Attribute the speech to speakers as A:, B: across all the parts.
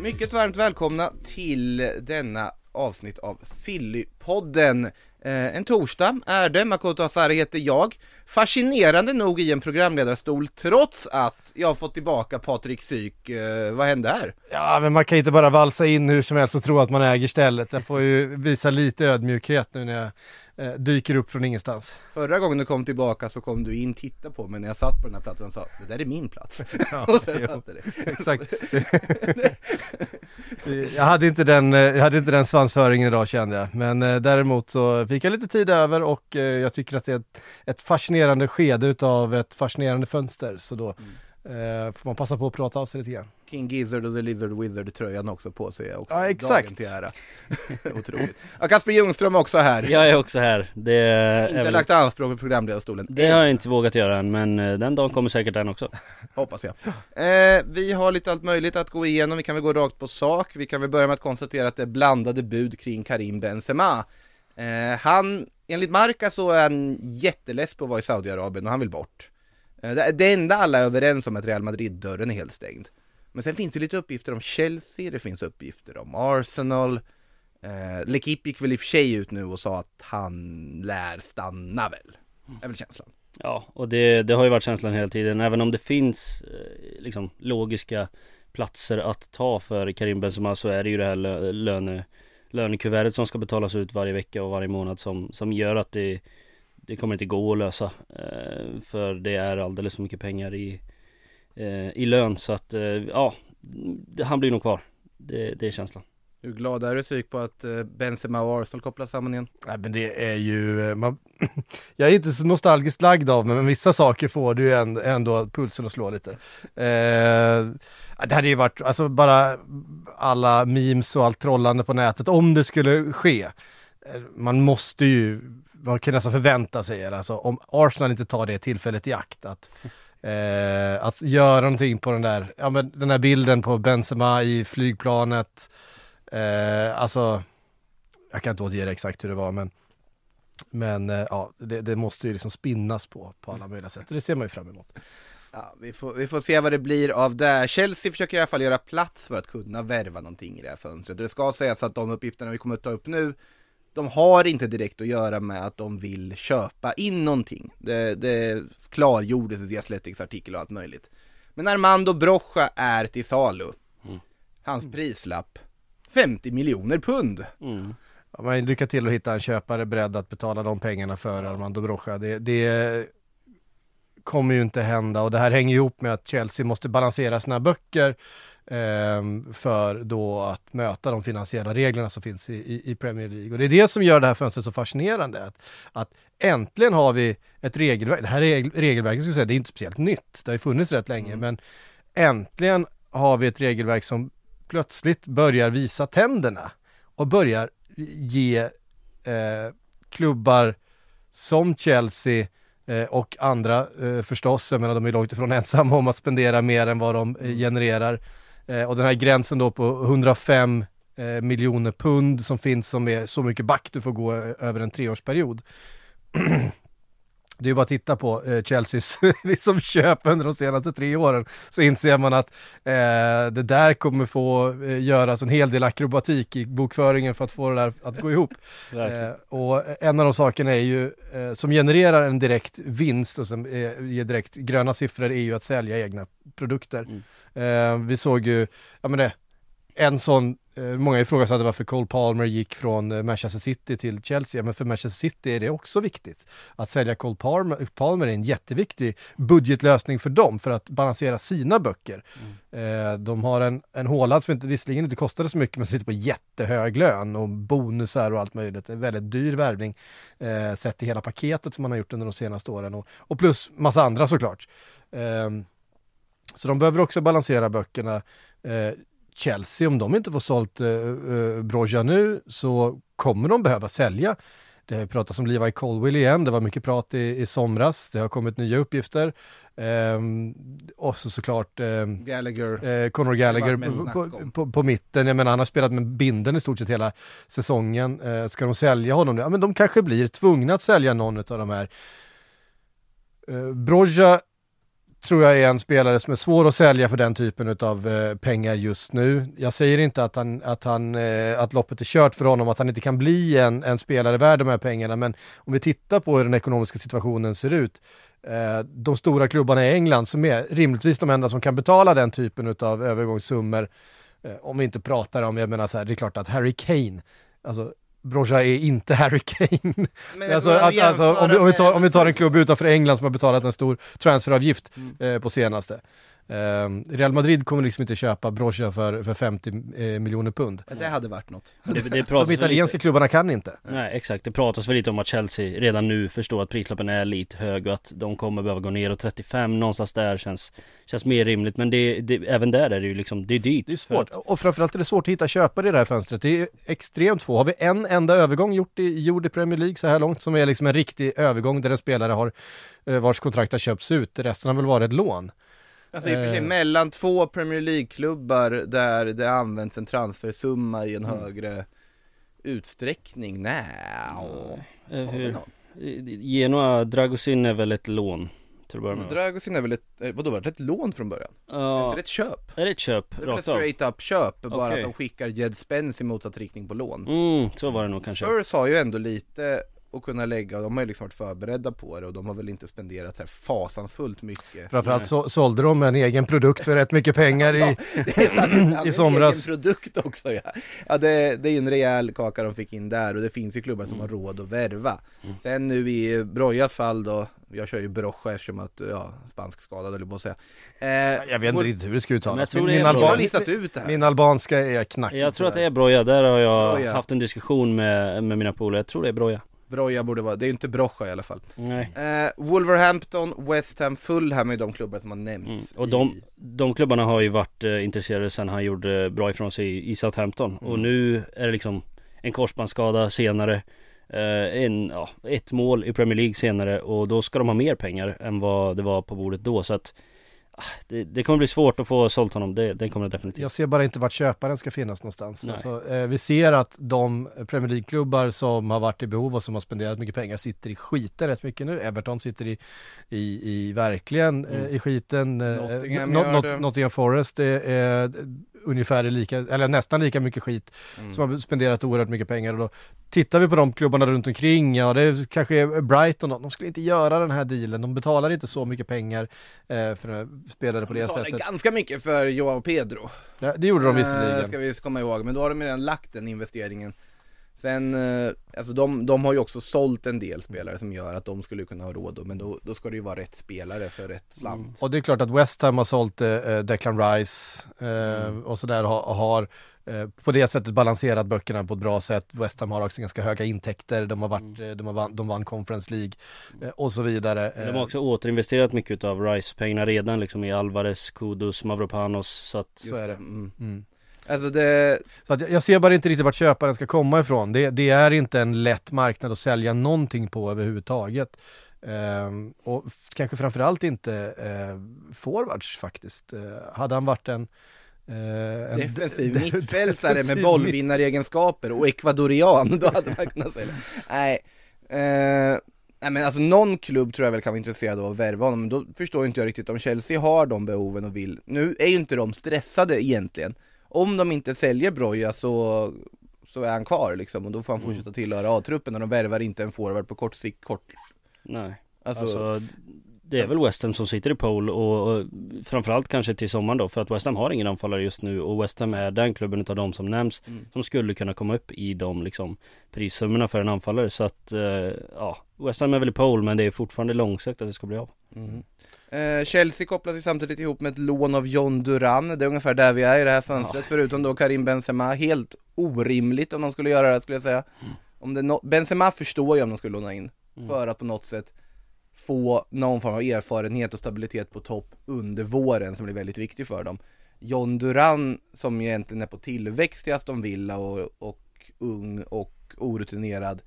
A: Mycket varmt välkomna till denna avsnitt av Sillypodden. Eh, en torsdag är det, Makoto Asari heter jag. Fascinerande nog i en programledarstol trots att jag har fått tillbaka Patrik Syk. Eh, vad hände här?
B: Ja, men man kan ju inte bara valsa in hur som helst och tro att man äger stället. Jag får ju visa lite ödmjukhet nu när jag eh, dyker upp från ingenstans.
A: Förra gången du kom tillbaka så kom du in, titta på mig när jag satt på den här platsen och sa det där är min plats. och sen
B: jo.
A: satte det.
B: Exakt. jag, hade inte den, eh, jag hade inte den svansföringen idag kände jag. Men eh, däremot så fick jag lite tid över och eh, jag tycker att det är ett, ett fascinerande skede utav ett fascinerande fönster. Så då eh, får man passa på att prata av sig lite grann.
A: King Gizzard och The Lizard Wizard tröjan också på sig också.
B: Ja, exakt.
A: Dagen ära. Otroligt. Ja, Kasper Ljungström är också här.
C: Jag är också här. Det, är
A: Inte
C: väl-
A: lagt anspråk på programledarstolen.
C: det har jag inte vågat göra än, men eh, den dagen kommer säkert den också.
A: Hoppas jag. Eh, vi har lite allt möjligt att gå igenom, vi kan väl gå rakt på sak. Vi kan väl börja med att konstatera att det är blandade bud kring Karim Benzema. Eh, han, enligt Marca så är han jätteless på att vara i Saudiarabien och han vill bort. Eh, det, det enda alla är överens om är att Real Madrid-dörren är helt stängd. Men sen finns det lite uppgifter om Chelsea, det finns uppgifter om Arsenal. Eh, L'Equipe gick väl i och för sig ut nu och sa att han lär stanna väl. är väl känslan.
C: Ja, och det, det har ju varit känslan hela tiden, även om det finns eh, liksom logiska platser att ta för Karim Benzema så är det ju det här lö, löne, lönekuvertet som ska betalas ut varje vecka och varje månad som, som gör att det, det kommer inte gå att lösa. Eh, för det är alldeles för mycket pengar i, i lön så att, eh, ja, det, han blir nog kvar. Det, det är känslan.
A: Hur glad är du Syk på att eh, Benzema och Arsenal kopplas samman igen?
B: Nej men det är ju, eh, man, jag är inte så nostalgiskt lagd av mig, men vissa saker får du ju ändå, pulsen att slå lite. Eh, det hade ju varit, alltså bara alla memes och allt trollande på nätet, om det skulle ske. eh, Man måste ju, man kan nästan förvänta sig, eller alltså om Arsenal inte tar det tillfället i akt, att Eh, att göra någonting på den där, ja men den här bilden på Benzema i flygplanet. Eh, alltså, jag kan inte återge det exakt hur det var men men eh, ja, det, det måste ju liksom spinnas på, på alla möjliga sätt. Och det ser man ju fram emot.
A: Ja, vi får, vi får se vad det blir av det. Chelsea försöker i alla fall göra plats för att kunna värva någonting i det här fönstret. Och det ska sägas att de uppgifterna vi kommer att ta upp nu, de har inte direkt att göra med att de vill köpa in någonting. Det, det klargjordes i The Athletics artikel och allt möjligt. Men Armando Brocha är till salu. Hans prislapp, 50 miljoner pund.
C: Mm.
B: Ja, men lycka till att hitta en köpare beredd att betala de pengarna för Armando Brocha. Det, det kommer ju inte hända och det här hänger ihop med att Chelsea måste balansera sina böcker för då att möta de finansiella reglerna som finns i, i, Premier League. Och det är det som gör det här fönstret så fascinerande. Att, att äntligen har vi ett regelverk, det här reg- regelverket ska jag säga, det är inte speciellt nytt, det har ju funnits rätt länge, men äntligen har vi ett regelverk som plötsligt börjar visa tänderna och börjar ge eh, klubbar som Chelsea eh, och andra eh, förstås, jag menar de är långt ifrån ensamma om att spendera mer än vad de eh, genererar. Eh, och den här gränsen då på 105 eh, miljoner pund som finns som är så mycket back du får gå eh, över en treårsperiod. Det är bara att titta på eh, Chelseas liksom köp under de senaste tre åren så inser man att eh, det där kommer få eh, göras en hel del akrobatik i bokföringen för att få det där att gå ihop. Eh, och en av de sakerna är ju, eh, som genererar en direkt vinst och som eh, ger direkt gröna siffror är ju att sälja egna produkter. Eh, vi såg ju, ja men det, en sån, eh, många ifrågasatte varför Cole Palmer gick från eh, Manchester City till Chelsea, men för Manchester City är det också viktigt. Att sälja Cole Palmer, Palmer är en jätteviktig budgetlösning för dem, för att balansera sina böcker. Eh, de har en, en Haaland som inte, visserligen inte kostade så mycket, men sitter på jättehög lön och bonusar och allt möjligt. En väldigt dyr värvning, eh, sett i hela paketet som man har gjort under de senaste åren. Och, och plus massa andra såklart. Ehm, så de behöver också balansera böckerna. Eh, Chelsea, om de inte får sålt eh, eh, Broja nu så kommer de behöva sälja. Det har pratats om Levi Colwill igen, det var mycket prat i, i somras, det har kommit nya uppgifter. Ehm, och så såklart ehm,
A: Gallagher.
B: eh, Conor Gallagher på, på, på mitten. Jag menar, han har spelat med binden i stort sett hela säsongen. Eh, ska de sälja honom? Ja, men de kanske blir tvungna att sälja någon av de här. Eh, Broja tror jag är en spelare som är svår att sälja för den typen av eh, pengar just nu. Jag säger inte att, han, att, han, eh, att loppet är kört för honom, att han inte kan bli en, en spelare värd de här pengarna, men om vi tittar på hur den ekonomiska situationen ser ut, eh, de stora klubbarna i England som är rimligtvis de enda som kan betala den typen av övergångssummor, eh, om vi inte pratar om, jag menar så här, det är klart att Harry Kane, alltså Broja är inte Harry Kane. Alltså, att, alltså, om, vi, om, vi tar, om vi tar en klubb utanför England som har betalat en stor transferavgift
A: Mm.
B: eh, på senaste. Ehm, Real Madrid kommer liksom inte köpa Broja för, för 50 eh, miljoner pund.
A: Det hade varit något.
C: Det, det
B: De italienska
C: lite,
B: klubbarna kan inte.
C: Nej exakt, det pratas väl lite om att Chelsea redan nu förstår att prislappen är lite hög och att de kommer behöva gå ner och 35 någonstans där känns, känns mer rimligt men det, det, även där är det ju liksom, det är dyrt.
B: Det är svårt.
C: att-
B: Och framförallt är det svårt att hitta köpare i det här fönstret. Det är extremt få. Har vi en enda övergång gjort i, gjord i Premier League så här långt som är liksom en riktig övergång där en spelare har eh, vars kontrakt har köpts ut. Resten har väl varit ett lån.
A: Alltså i och för sig
B: Eh.
A: mellan två Premier League-klubbar där det används en transfersumma i en
B: Mm.
A: högre utsträckning, har vi
C: hur? Genoa, Dragosin är väl ett lån till att börja med?
A: Dragosin är väl ett, eh, vadå var det ett lån från början?
C: Ja,
A: Är det ett köp?
C: är det ett köp?
A: Det är ett straight up köp, bara att de skickar Jed Spence i motsatt riktning på lån
C: Mm, så var det nog kanske.
A: Spurs har ju ändå lite att kunna lägga och de har ju liksom varit förberedda på det och de har väl inte spenderat så här fasansfullt mycket
B: Framförallt så, sålde de en egen produkt för rätt mycket pengar i,
A: Det är sant,
B: i
A: en
B: somras.
A: egen produkt också ja. Ja det, det är en rejäl kaka de fick in där och det finns ju klubbar som har råd att värva. Sen nu i Brojas fall då, jag kör ju Brocha eftersom att, ja, spansk skadad eller på att säga. Eh,
B: Jag vet inte riktigt hur det ska uttalas. Min,
C: det
B: min, alban,
A: ut
B: min albanska är knackig.
C: Jag tror att det är Broja, där har jag
A: Broja.
C: haft en diskussion med, med mina polare, jag tror det är Broja
A: Broja borde vara, det är ju inte Brocha i alla fall.
C: Nej
A: Eh, Wolverhampton, West Ham, Fulham är de klubbar som har
C: mm.
A: nämnts
C: Och
A: i-
C: de, de klubbarna har ju varit eh, intresserade sen han gjorde bra ifrån sig i, i Southampton Och nu är det liksom en korsbandsskada senare eh, en, ja, Ett mål i Premier League senare och då ska de ha mer pengar än vad det var på bordet då så att det, det kommer bli svårt att få sålt honom, det, det kommer det definitivt
B: Jag ser bara inte vart köparen ska finnas någonstans. Alltså, eh, vi ser att de Premier League-klubbar som har varit i behov och som har spenderat mycket pengar sitter i skiten rätt mycket nu. Everton sitter i, i, i verkligen eh, i skiten. Eh,
A: Nottingham
B: Not-
A: gör
B: Not-
A: det.
B: Nottingham Forest är, är ungefär lika, eller nästan lika mycket skit som har spenderat oerhört mycket pengar. Och då tittar vi på de klubbarna runt omkring, ja det är kanske är Brighton de skulle inte göra den här dealen, de betalar inte så mycket pengar eh, för spelare på det sättet.
A: ganska mycket för Joao Pedro.
B: Ja, det gjorde de
A: Eh,
B: visserligen.
A: Ska vi komma ihåg, men då har de redan lagt den investeringen Sen, eh, alltså de, de har ju också sålt en del spelare som gör att de skulle kunna ha råd, men då, då ska det ju vara rätt spelare för rätt slant
B: Och det är klart att West Ham har sålt eh, Declan Rice eh, och sådär har, har eh, på det sättet balanserat böckerna på ett bra sätt. West Ham har också ganska höga intäkter, de har varit, eh, de, har vann, de vann Conference League eh, och så vidare.
C: De har
B: Eh,
C: också återinvesterat mycket av Rice-pengarna redan liksom i Alvarez, Kudus, Mavropanos så att
B: så är det.
A: mm.
B: Mm.
A: Alltså det,
B: Så att jag, ser bara inte riktigt vart köparen ska komma ifrån. Det, det är inte en lätt marknad att sälja någonting på överhuvudtaget. Ehm, och kanske framförallt inte eh, forwards faktiskt. Eh, hade han varit en, eh, en
A: defensiv
B: de-
A: mittfältare med bollvinnaregenskaper och ekvadorian, då hade man kunnat säga Nej, eh, nej men alltså någon klubb tror jag väl kan vara intresserad av att värva honom, men då förstår inte jag riktigt om Chelsea har de behoven och vill, nu är ju inte de stressade egentligen. Om de inte säljer Broja så, så är han kvar liksom och då får han fortsätta tillhöra A-truppen och de värvar inte en forward på kort sikt, kort
C: nej.
A: Alltså,
C: Alltså, det är väl West Ham som sitter i pole och, och framförallt kanske till sommaren då för att West Ham har ingen anfallare just nu och West Ham är den klubben utav de som nämns
A: Mm.
C: som skulle kunna komma upp i de liksom prissummorna för en anfallare. Så att eh, ja West Ham är väl i pole men det är fortfarande långsökt att det ska bli av.
A: Eh, Chelsea kopplas ju samtidigt ihop med ett lån av John Duran, det är ungefär där vi är i det här fönstret, förutom då Karim Benzema, helt orimligt om de skulle göra det skulle jag säga. Om det no- Benzema förstår jag om de skulle låna in, för att på något sätt få någon form av erfarenhet och stabilitet på topp under våren som blir väldigt viktig för dem. John Duran som egentligen är på tillväxt i Aston Villa och, och ung och orutinerad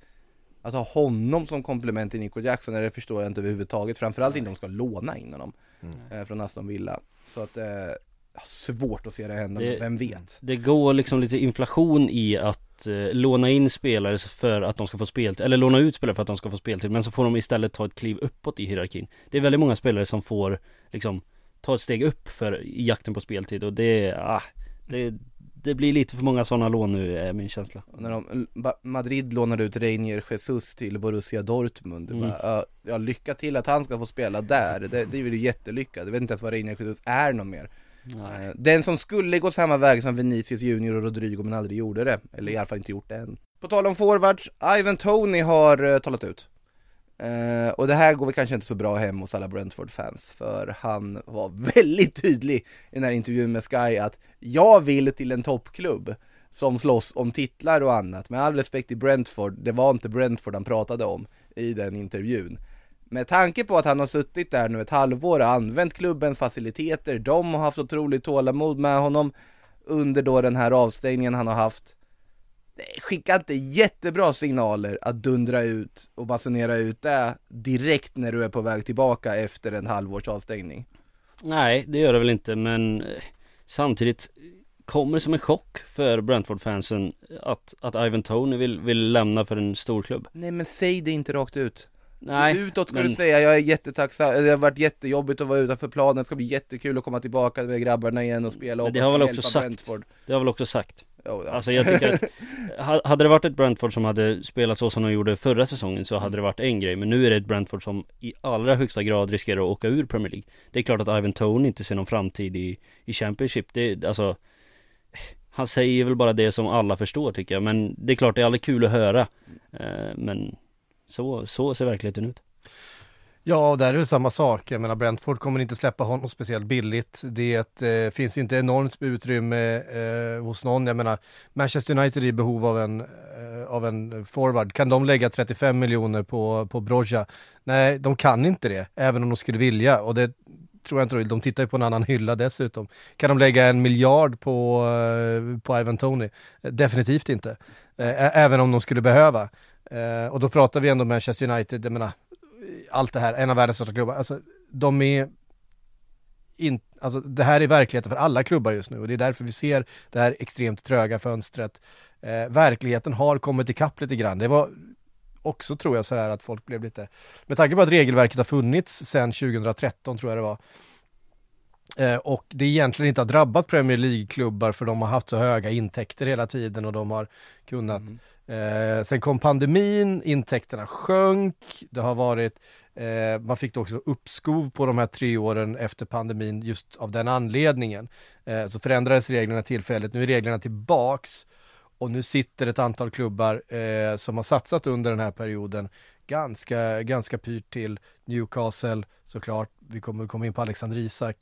A: Att ha honom som komplement till Nico Jackson, det förstår jag inte överhuvudtaget. Framförallt inte om de ska låna in honom eh, från Aston Villa. Så att, eh, svårt att se det hända,
C: Det-
A: men vem vet?
C: Det går liksom lite inflation i att eh, låna in spelare för att de ska få speltid, eller låna ut spelare för att de ska få speltid, men så får de istället ta ett kliv uppåt i hierarkin. Det är väldigt många spelare som får liksom ta ett steg upp för i jakten på speltid och det, ah, det, det blir lite för många sådana lån nu är min känsla.
A: När de, Madrid lånade ut Reinier Jesus till Borussia Dortmund
C: Mm.
A: bara, ja, ja, lycka till att han ska få spela där, det, det är väl jättelyckat, jag vet inte ens vad Reinier Jesus är någon mer
C: Nej.
A: Eh, den som skulle gå samma väg som Vinicius Junior och Rodrigo men aldrig gjorde det, eller i alla fall inte gjort det än På tal om forwards, Ivan Tony har uh, talat ut Uh, och det här går väl kanske inte så bra hem hos alla Brentford-fans, för han var väldigt tydlig i den här intervjun med Sky att jag vill till en toppklubb som slåss om titlar och annat. Med all respekt till Brentford, det var inte Brentford han pratade om i den intervjun. Med tanke på att han har suttit där nu ett halvår och använt klubbens faciliteter, de har haft otroligt tålamod med honom under då den här avstängningen han har haft. Det skickar inte jättebra signaler att dundra ut och basunera ut det direkt när du är på väg tillbaka efter en halvårs avstängning.
C: Nej, det gör det väl inte men eh, samtidigt kommer det som en chock för Brentford-fansen att, att Ivan Tony vill, vill lämna för en stor klubb.
A: Nej men säg det inte rakt ut.
C: Nej,
A: Utåt ska
C: men-
A: du säga, jag är jättetacksam, det har varit jättejobbigt att vara utanför planen, det ska bli jättekul att komma tillbaka med grabbarna igen och spela
C: Men det har väl också sagt.
A: Brentford.
C: Det har väl också sagt.
A: Jo, ja.
C: Alltså jag tycker att ha- Hade det varit ett Brentford som hade spelat så som de gjorde förra säsongen så hade det varit en grej Men nu är det ett Brentford som i allra högsta grad riskerar att åka ur Premier League Det är klart att Ivan Tony inte ser någon framtid i, i Championship Det, alltså Han säger väl bara det som alla förstår tycker jag Men det är klart det är aldrig kul att höra eh, Men så, så ser verkligheten ut
B: Ja, och där är det samma sak. Jag menar, Brentford kommer inte släppa honom speciellt billigt. Det eh, finns inte enormt utrymme eh, hos någon. Jag menar, Manchester United är i behov av en, eh, av en forward. Kan de lägga 35 miljoner på, på Broja? Nej, de kan inte det, även om de skulle vilja. Och det tror jag inte de vill. De tittar ju på en annan hylla dessutom. Kan de lägga en miljard på, eh, på Ivan Tony? Definitivt inte. Eh, även om de skulle behöva. Eh, och då pratar vi ändå Manchester United, jag menar, allt det här, en av världens största klubbar, alltså de är in, alltså det här är verkligheten för alla klubbar just nu och det är därför vi ser det här extremt tröga fönstret. Eh, verkligheten har kommit ikapp lite grann. Det var också tror jag så här att folk blev lite, med tanke på att regelverket har funnits sedan 2013 tror jag det var, eh, och det egentligen inte har drabbat Premier League-klubbar för de har haft så höga intäkter hela tiden och de har kunnat. Mm. Eh, sen kom pandemin, intäkterna sjönk, det har varit, eh, man fick då också uppskov på de här tre åren efter pandemin just av den anledningen. Eh, så förändrades reglerna tillfälligt, nu är reglerna tillbaks och nu sitter ett antal klubbar eh, som har satsat under den här perioden ganska, ganska pyrt till Newcastle såklart, vi kommer komma in på Alexander Isak,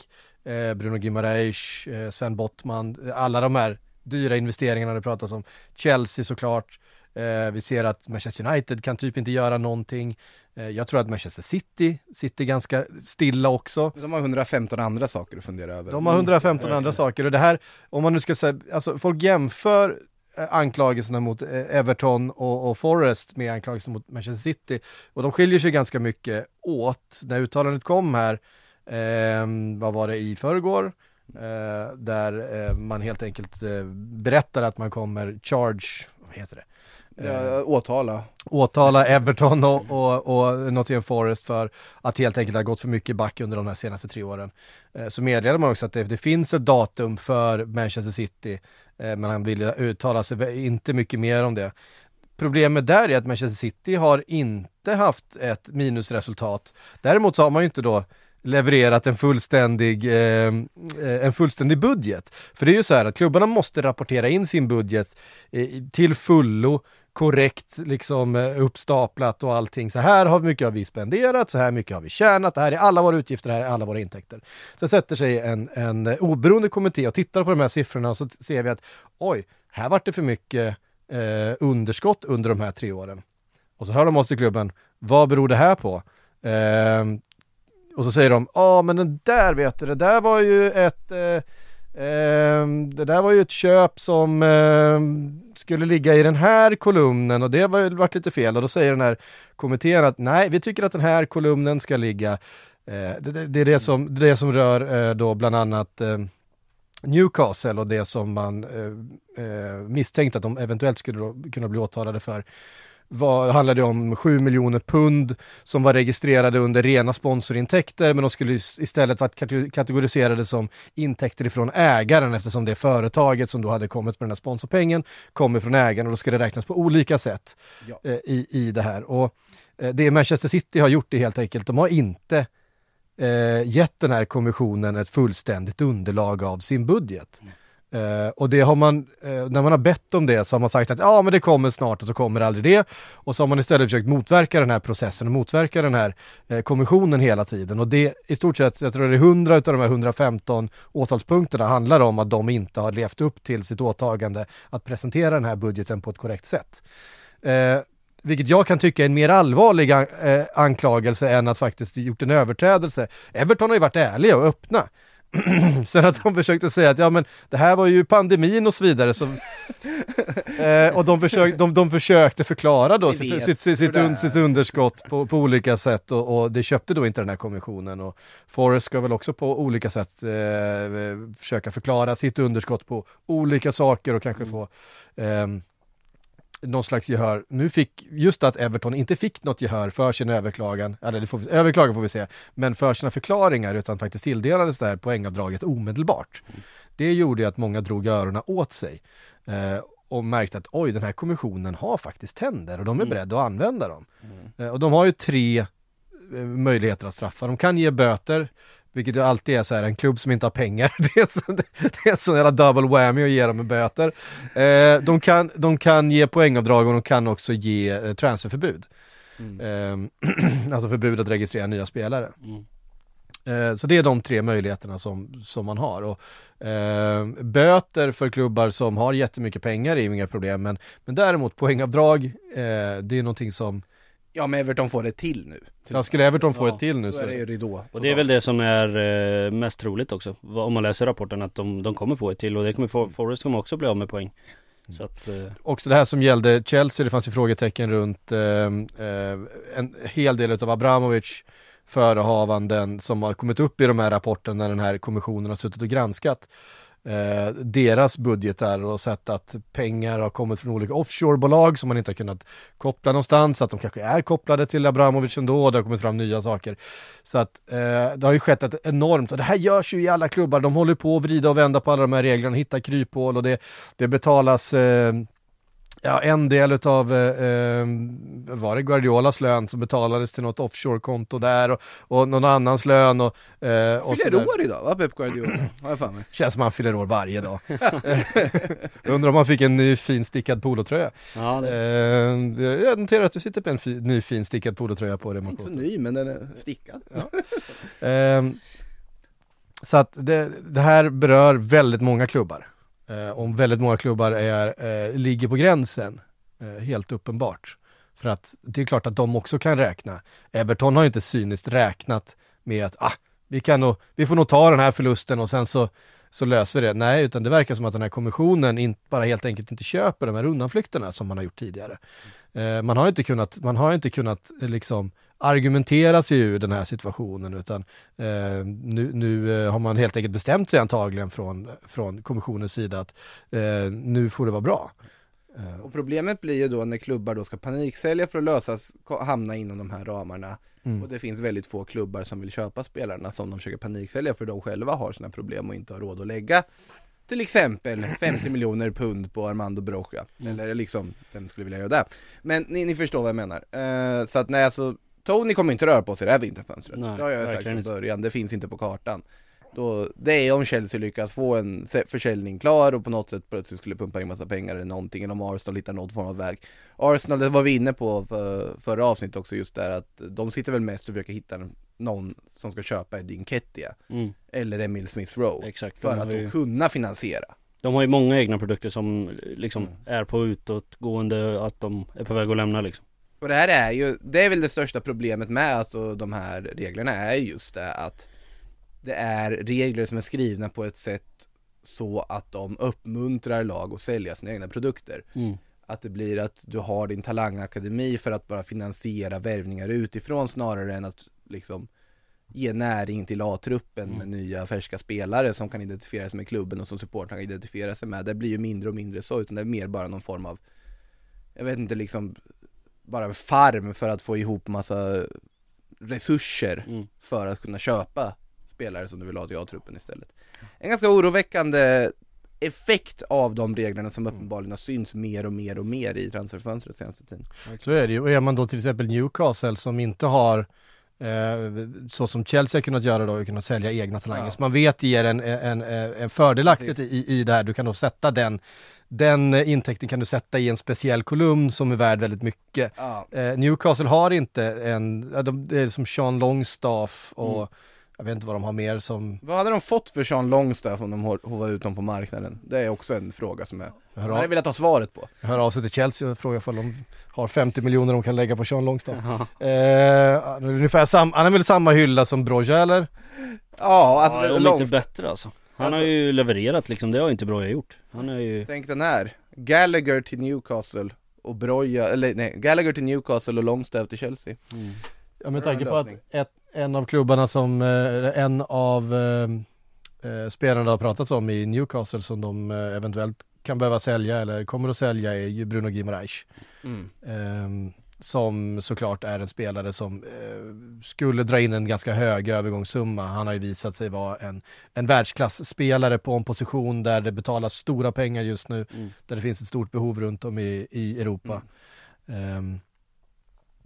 B: eh, Bruno Gimareis, eh, Sven Bottman, eh, alla de här dyra investeringarna det pratas om. Chelsea såklart, eh, vi ser att Manchester United kan typ inte göra någonting. Eh, jag tror att Manchester City sitter ganska stilla också.
A: De har 115 andra saker att fundera över.
B: De har 115 andra saker och det här, om man nu ska säga, alltså folk jämför eh, anklagelserna mot eh, Everton och, och Forest med anklagelserna mot Manchester City och de skiljer sig ganska mycket åt. När uttalandet kom här, eh, vad var det i förrgår, eh, där eh, man helt enkelt eh, berättar att man kommer charge, vad heter det?
A: Ja, åtala.
B: åtala Everton och, och, och Nottingham Forest för att helt enkelt ha gått för mycket back under de här senaste tre åren. Eh, Så meddelade man också att det, det finns ett datum för Manchester City, eh, men han vill uttala sig inte mycket mer om det. Problemet där är att Manchester City har inte haft ett minusresultat. Däremot så har man ju inte då levererat en fullständig, eh, eh, en fullständig budget. För det är ju så här att klubbarna måste rapportera in sin budget eh, till fullo, korrekt liksom eh, uppstaplat och allting. Så här har mycket har vi spenderat, så här mycket har vi tjänat, det här är alla våra utgifter, det här är alla våra intäkter. Sen sätter sig en, en eh, oberoende kommitté och tittar på de här siffrorna och så ser vi att oj, här vart det för mycket eh, underskott under de här tre åren. Och så hör de oss i klubben, vad beror det här på? Och så säger de, ja men den där vet du, det där var ju ett, eh, eh, det där var ju ett köp som eh, skulle ligga i den här kolumnen och det var ju varit lite fel. Och då säger den här kommittén att nej, vi tycker att den här kolumnen ska ligga eh, det, det, det är det som, det är det som rör eh, då bland annat eh, Newcastle och det som man eh, eh, misstänkte att de eventuellt skulle då kunna bli åtalade för var, handlade om 7 miljoner pund som var registrerade under rena sponsorintäkter men de skulle is- istället varit kate- kategoriserade som intäkter ifrån ägaren eftersom det företaget som då hade kommit med den här sponsorpengen kommer från ägaren och då ska det räknas på olika sätt
A: Ja.
B: eh, i, i det här. Och eh, det Manchester City har gjort är helt enkelt, de har inte eh, gett den här kommissionen ett fullständigt underlag av sin budget. Uh, och det har man, uh, när man har bett om det så har man sagt att ja men det kommer snart och så kommer aldrig det. Och så har man istället försökt motverka den här processen och motverka den här uh, kommissionen hela tiden. Och det i stort sett, jag tror det är 100 av de här 115 åtalspunkterna handlar om att de inte har levt upp till sitt åtagande att presentera den här budgeten på ett korrekt sätt. Vilket jag kan tycka är en mer allvarlig an- anklagelse än att faktiskt gjort en överträdelse. Everton har ju varit ärliga och öppna. Sen att de försökte säga att ja men det här var ju pandemin och så vidare. Som, eh, och de, försök, de, de försökete förklara då sitt, sitt, sitt, sitt, un, sitt underskott på, på olika sätt och, och det köpte då inte den här kommissionen. Och Forrest ska väl också på olika sätt eh, försöka förklara sitt underskott på olika saker och kanske få ehm, någon slags gehör. Nu fick, just att Everton inte fick något gehör för sin överklagan, eller det får vi, överklagan får vi se, men för sina förklaringar utan faktiskt tilldelades det här poängavdraget omedelbart. Det gjorde ju att många drog öronen åt sig eh, och märkte att oj, den här kommissionen har faktiskt tänder och de är beredda att använda dem. Eh, och de har ju tre eh, möjligheter att straffa. De kan ge böter, vilket ju alltid är så här, en klubb som inte har pengar, det är, så, det är en sån jävla double whammy att ge dem med böter. Eh, de, kan, de kan ge poängavdrag och de kan också ge eh, transferförbud. Eh, alltså förbud att registrera nya spelare. Eh, så det är de tre möjligheterna som, som man har. Och, eh, böter för klubbar som har jättemycket pengar är ju inga problem, men, men däremot poängavdrag, eh, det är någonting som,
A: Ja men Everton får det till nu.
B: ja, skulle Everton få
C: Ja,
B: ett till nu så
A: är det ju ridå.
C: Och det är väl det som är eh, mest troligt också. Om man läser rapporten att de, de kommer få ett till och det kommer For- Forrest kommer också bli av med poäng. Så att, eh,
B: också det här som gällde Chelsea, det fanns ju frågetecken runt eh, eh, en hel del av Abramovic förehavanden som har kommit upp i de här rapporterna när den här kommissionen har suttit och granskat eh, deras budgetar och sett att pengar har kommit från olika offshorebolag som man inte har kunnat koppla någonstans, att de kanske är kopplade till Abramovic ändå och det har kommit fram nya saker. Så att eh, det har ju skett ett enormt, och det här görs ju i alla klubbar, de håller på att vrida och vända på alla de här reglerna, hitta kryphål och det, det betalas eh, Ja, en del utav, eh, eh, var det Guardiolas lön som betalades till något offshore-konto där och, och någon annans lön och, eh, och
A: Fyller år idag va, Pep Guardiola? Har jag mig.
B: Känns som han fyller år varje dag. Undrar om han fick en ny fin stickad polotröja.
C: ja det,
B: Eh, jag noterar att du sitter på en fi, ny fin stickad polotröja på dig
A: Inte så ny men den är stickad.
B: Ehm, så att det, det här berör väldigt många klubbar. Eh, om väldigt många klubbar är, eh, ligger på gränsen, eh, helt uppenbart. För att det är klart att de också kan räkna. Everton har ju inte cyniskt räknat med att ah, vi, kan nog, vi får nog ta den här förlusten och sen så, så löser vi det. Nej, utan det verkar som att den här kommissionen in, bara helt enkelt inte köper de här undanflykterna som man har gjort tidigare. Eh, man har inte kunnat, man har inte kunnat eh, liksom argumentera sig ur den här situationen utan eh, nu, nu eh, har man helt enkelt bestämt sig antagligen från, från kommissionens sida att eh, nu får det vara bra. Eh,
A: Och problemet blir ju då när klubbar då ska paniksälja för att lösas, hamna inom de här ramarna.
B: Mm.
A: Och det finns väldigt få klubbar som vill köpa spelarna som de försöker paniksälja för de själva har sina problem och inte har råd att lägga till exempel 50 miljoner pund på Armando Broca. Eller liksom, vem skulle vilja göra det? Men ni, ni förstår vad jag menar. Eh, så att nej alltså, Tony kommer inte röra på sig det här vinterfönstret.
C: Nej,
A: det har jag sagt från början, det finns inte på kartan. Då, det är om Chelsea lyckas få en försäljning klar och på något sätt plötsligt skulle pumpa in massa pengar eller någonting, eller om Arsenal hittar någon form av väg. Arsenal, det var vi inne på för, förra avsnittet också just där att de sitter väl mest och försöker hitta någon som ska köpa Edin Kettia
C: mm,
A: eller Emil Smith Rowe
C: exakt
A: för att
C: har,
A: då
C: ju,
A: kunna finansiera.
C: de har ju många egna produkter som liksom
A: Mm.
C: är på utåtgående Att de är på väg att lämna liksom
A: Och det här är ju, det är väl det största problemet med alltså de här reglerna är just det att det är regler som är skrivna på ett sätt så att de uppmuntrar lag att sälja sina egna produkter.
C: Mm.
A: Att det blir att du har din talangakademi för att bara finansiera värvningar utifrån snarare än att liksom ge näring till A-truppen med nya färska spelare som kan identifiera sig med klubben och som supportrarna kan identifiera sig med. Det blir ju mindre och mindre så, utan det är mer bara någon form av, jag vet inte liksom, bara en farm för att få ihop massa resurser
C: Mm.
A: för att kunna köpa spelare som du vill ha till A-truppen istället. En ganska oroväckande effekt av de reglerna som uppenbarligen har synts mer och mer och mer i transferfönstret senaste tiden.
B: Så är det ju. Och är man då till exempel Newcastle som inte har så som Chelsea har kunnat göra då, kunnat sälja egna talanger.
A: Ja.
B: Så man vet ger en, en, en, fördelaktigt
A: Precis.
B: i, i det här. Du kan då sätta den, den eh, intäkten kan du sätta i en speciell kolumn som är värd väldigt mycket.
A: Ja,
B: Eh, Newcastle har inte en, de, det är som Sean Longstaff och
A: Mm.
B: Jag vet inte vad de har mer som
A: vad hade de fått för Sean Longstaff om de hov- hovar ut dem på marknaden? Det är också en fråga som jag
B: hör,
A: hade
B: av,
A: velat ha svaret på.
B: hör av sig till Chelsea och frågar om de har 50 miljoner de kan lägga på Sean Longstaff.
C: Ja.
B: Eh, han är ungefär sam, han är väl samma hylla som Broja eller?
A: Ja, alltså
C: ja, om
A: Longstaff,
C: inte bättre alltså. Han
A: Alltså-
C: har ju levererat liksom, det har inte Broja gjort. Han är ju...
A: tänk den här, Gallagher till Newcastle och Broja, eller nej, Gallagher till Newcastle och Longstaff till Chelsea.
C: Mm.
B: Ja med tanke på att ett, en av klubbarna som, eh, en av eh, eh, spelarna har pratats om i Newcastle som de eventuellt kan behöva sälja eller kommer att sälja är ju Bruno Guimaraes.
A: Mm.
B: Ehm, som såklart är en spelare som skulle dra in en ganska hög övergångssumma. Han har ju visat sig vara en, en världsklassspelare på en position där det betalas stora pengar just nu,
C: Mm.
B: där det finns ett stort behov runt om i, i Europa. Ehm,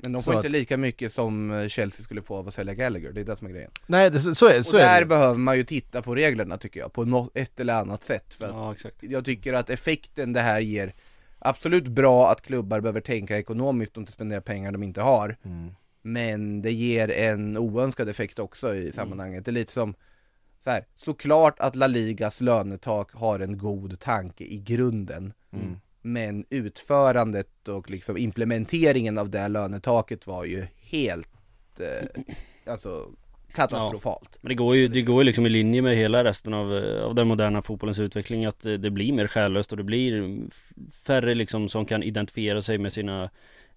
A: Men de
B: Så
A: får
B: att-
A: inte lika mycket som eh, Chelsea skulle få av att sälja Gallagher, det är det som är grejen.
B: nej, det, så, så är,
A: Och
B: så är
A: där
B: det.
A: behöver man ju titta på reglerna tycker jag, på något, ett eller annat sätt. För
C: Ja exakt.
A: jag tycker att effekten det här ger Absolut bra att klubbar behöver tänka ekonomiskt och inte spendera pengar de inte har
B: Mm.
A: Men det ger en oönskad effekt också i sammanhanget Det är lite som så här, såklart att La Ligas lönetak har en god tanke i grunden
B: Mm.
A: Men utförandet och liksom implementeringen av det lönetaket var ju helt eh, Alltså katastrofalt.
C: Men det går ju, det går ju liksom i linje med hela resten av, eh, av den moderna fotbollens utveckling att eh, det blir mer själlöst och det blir färre liksom som kan identifiera sig med sina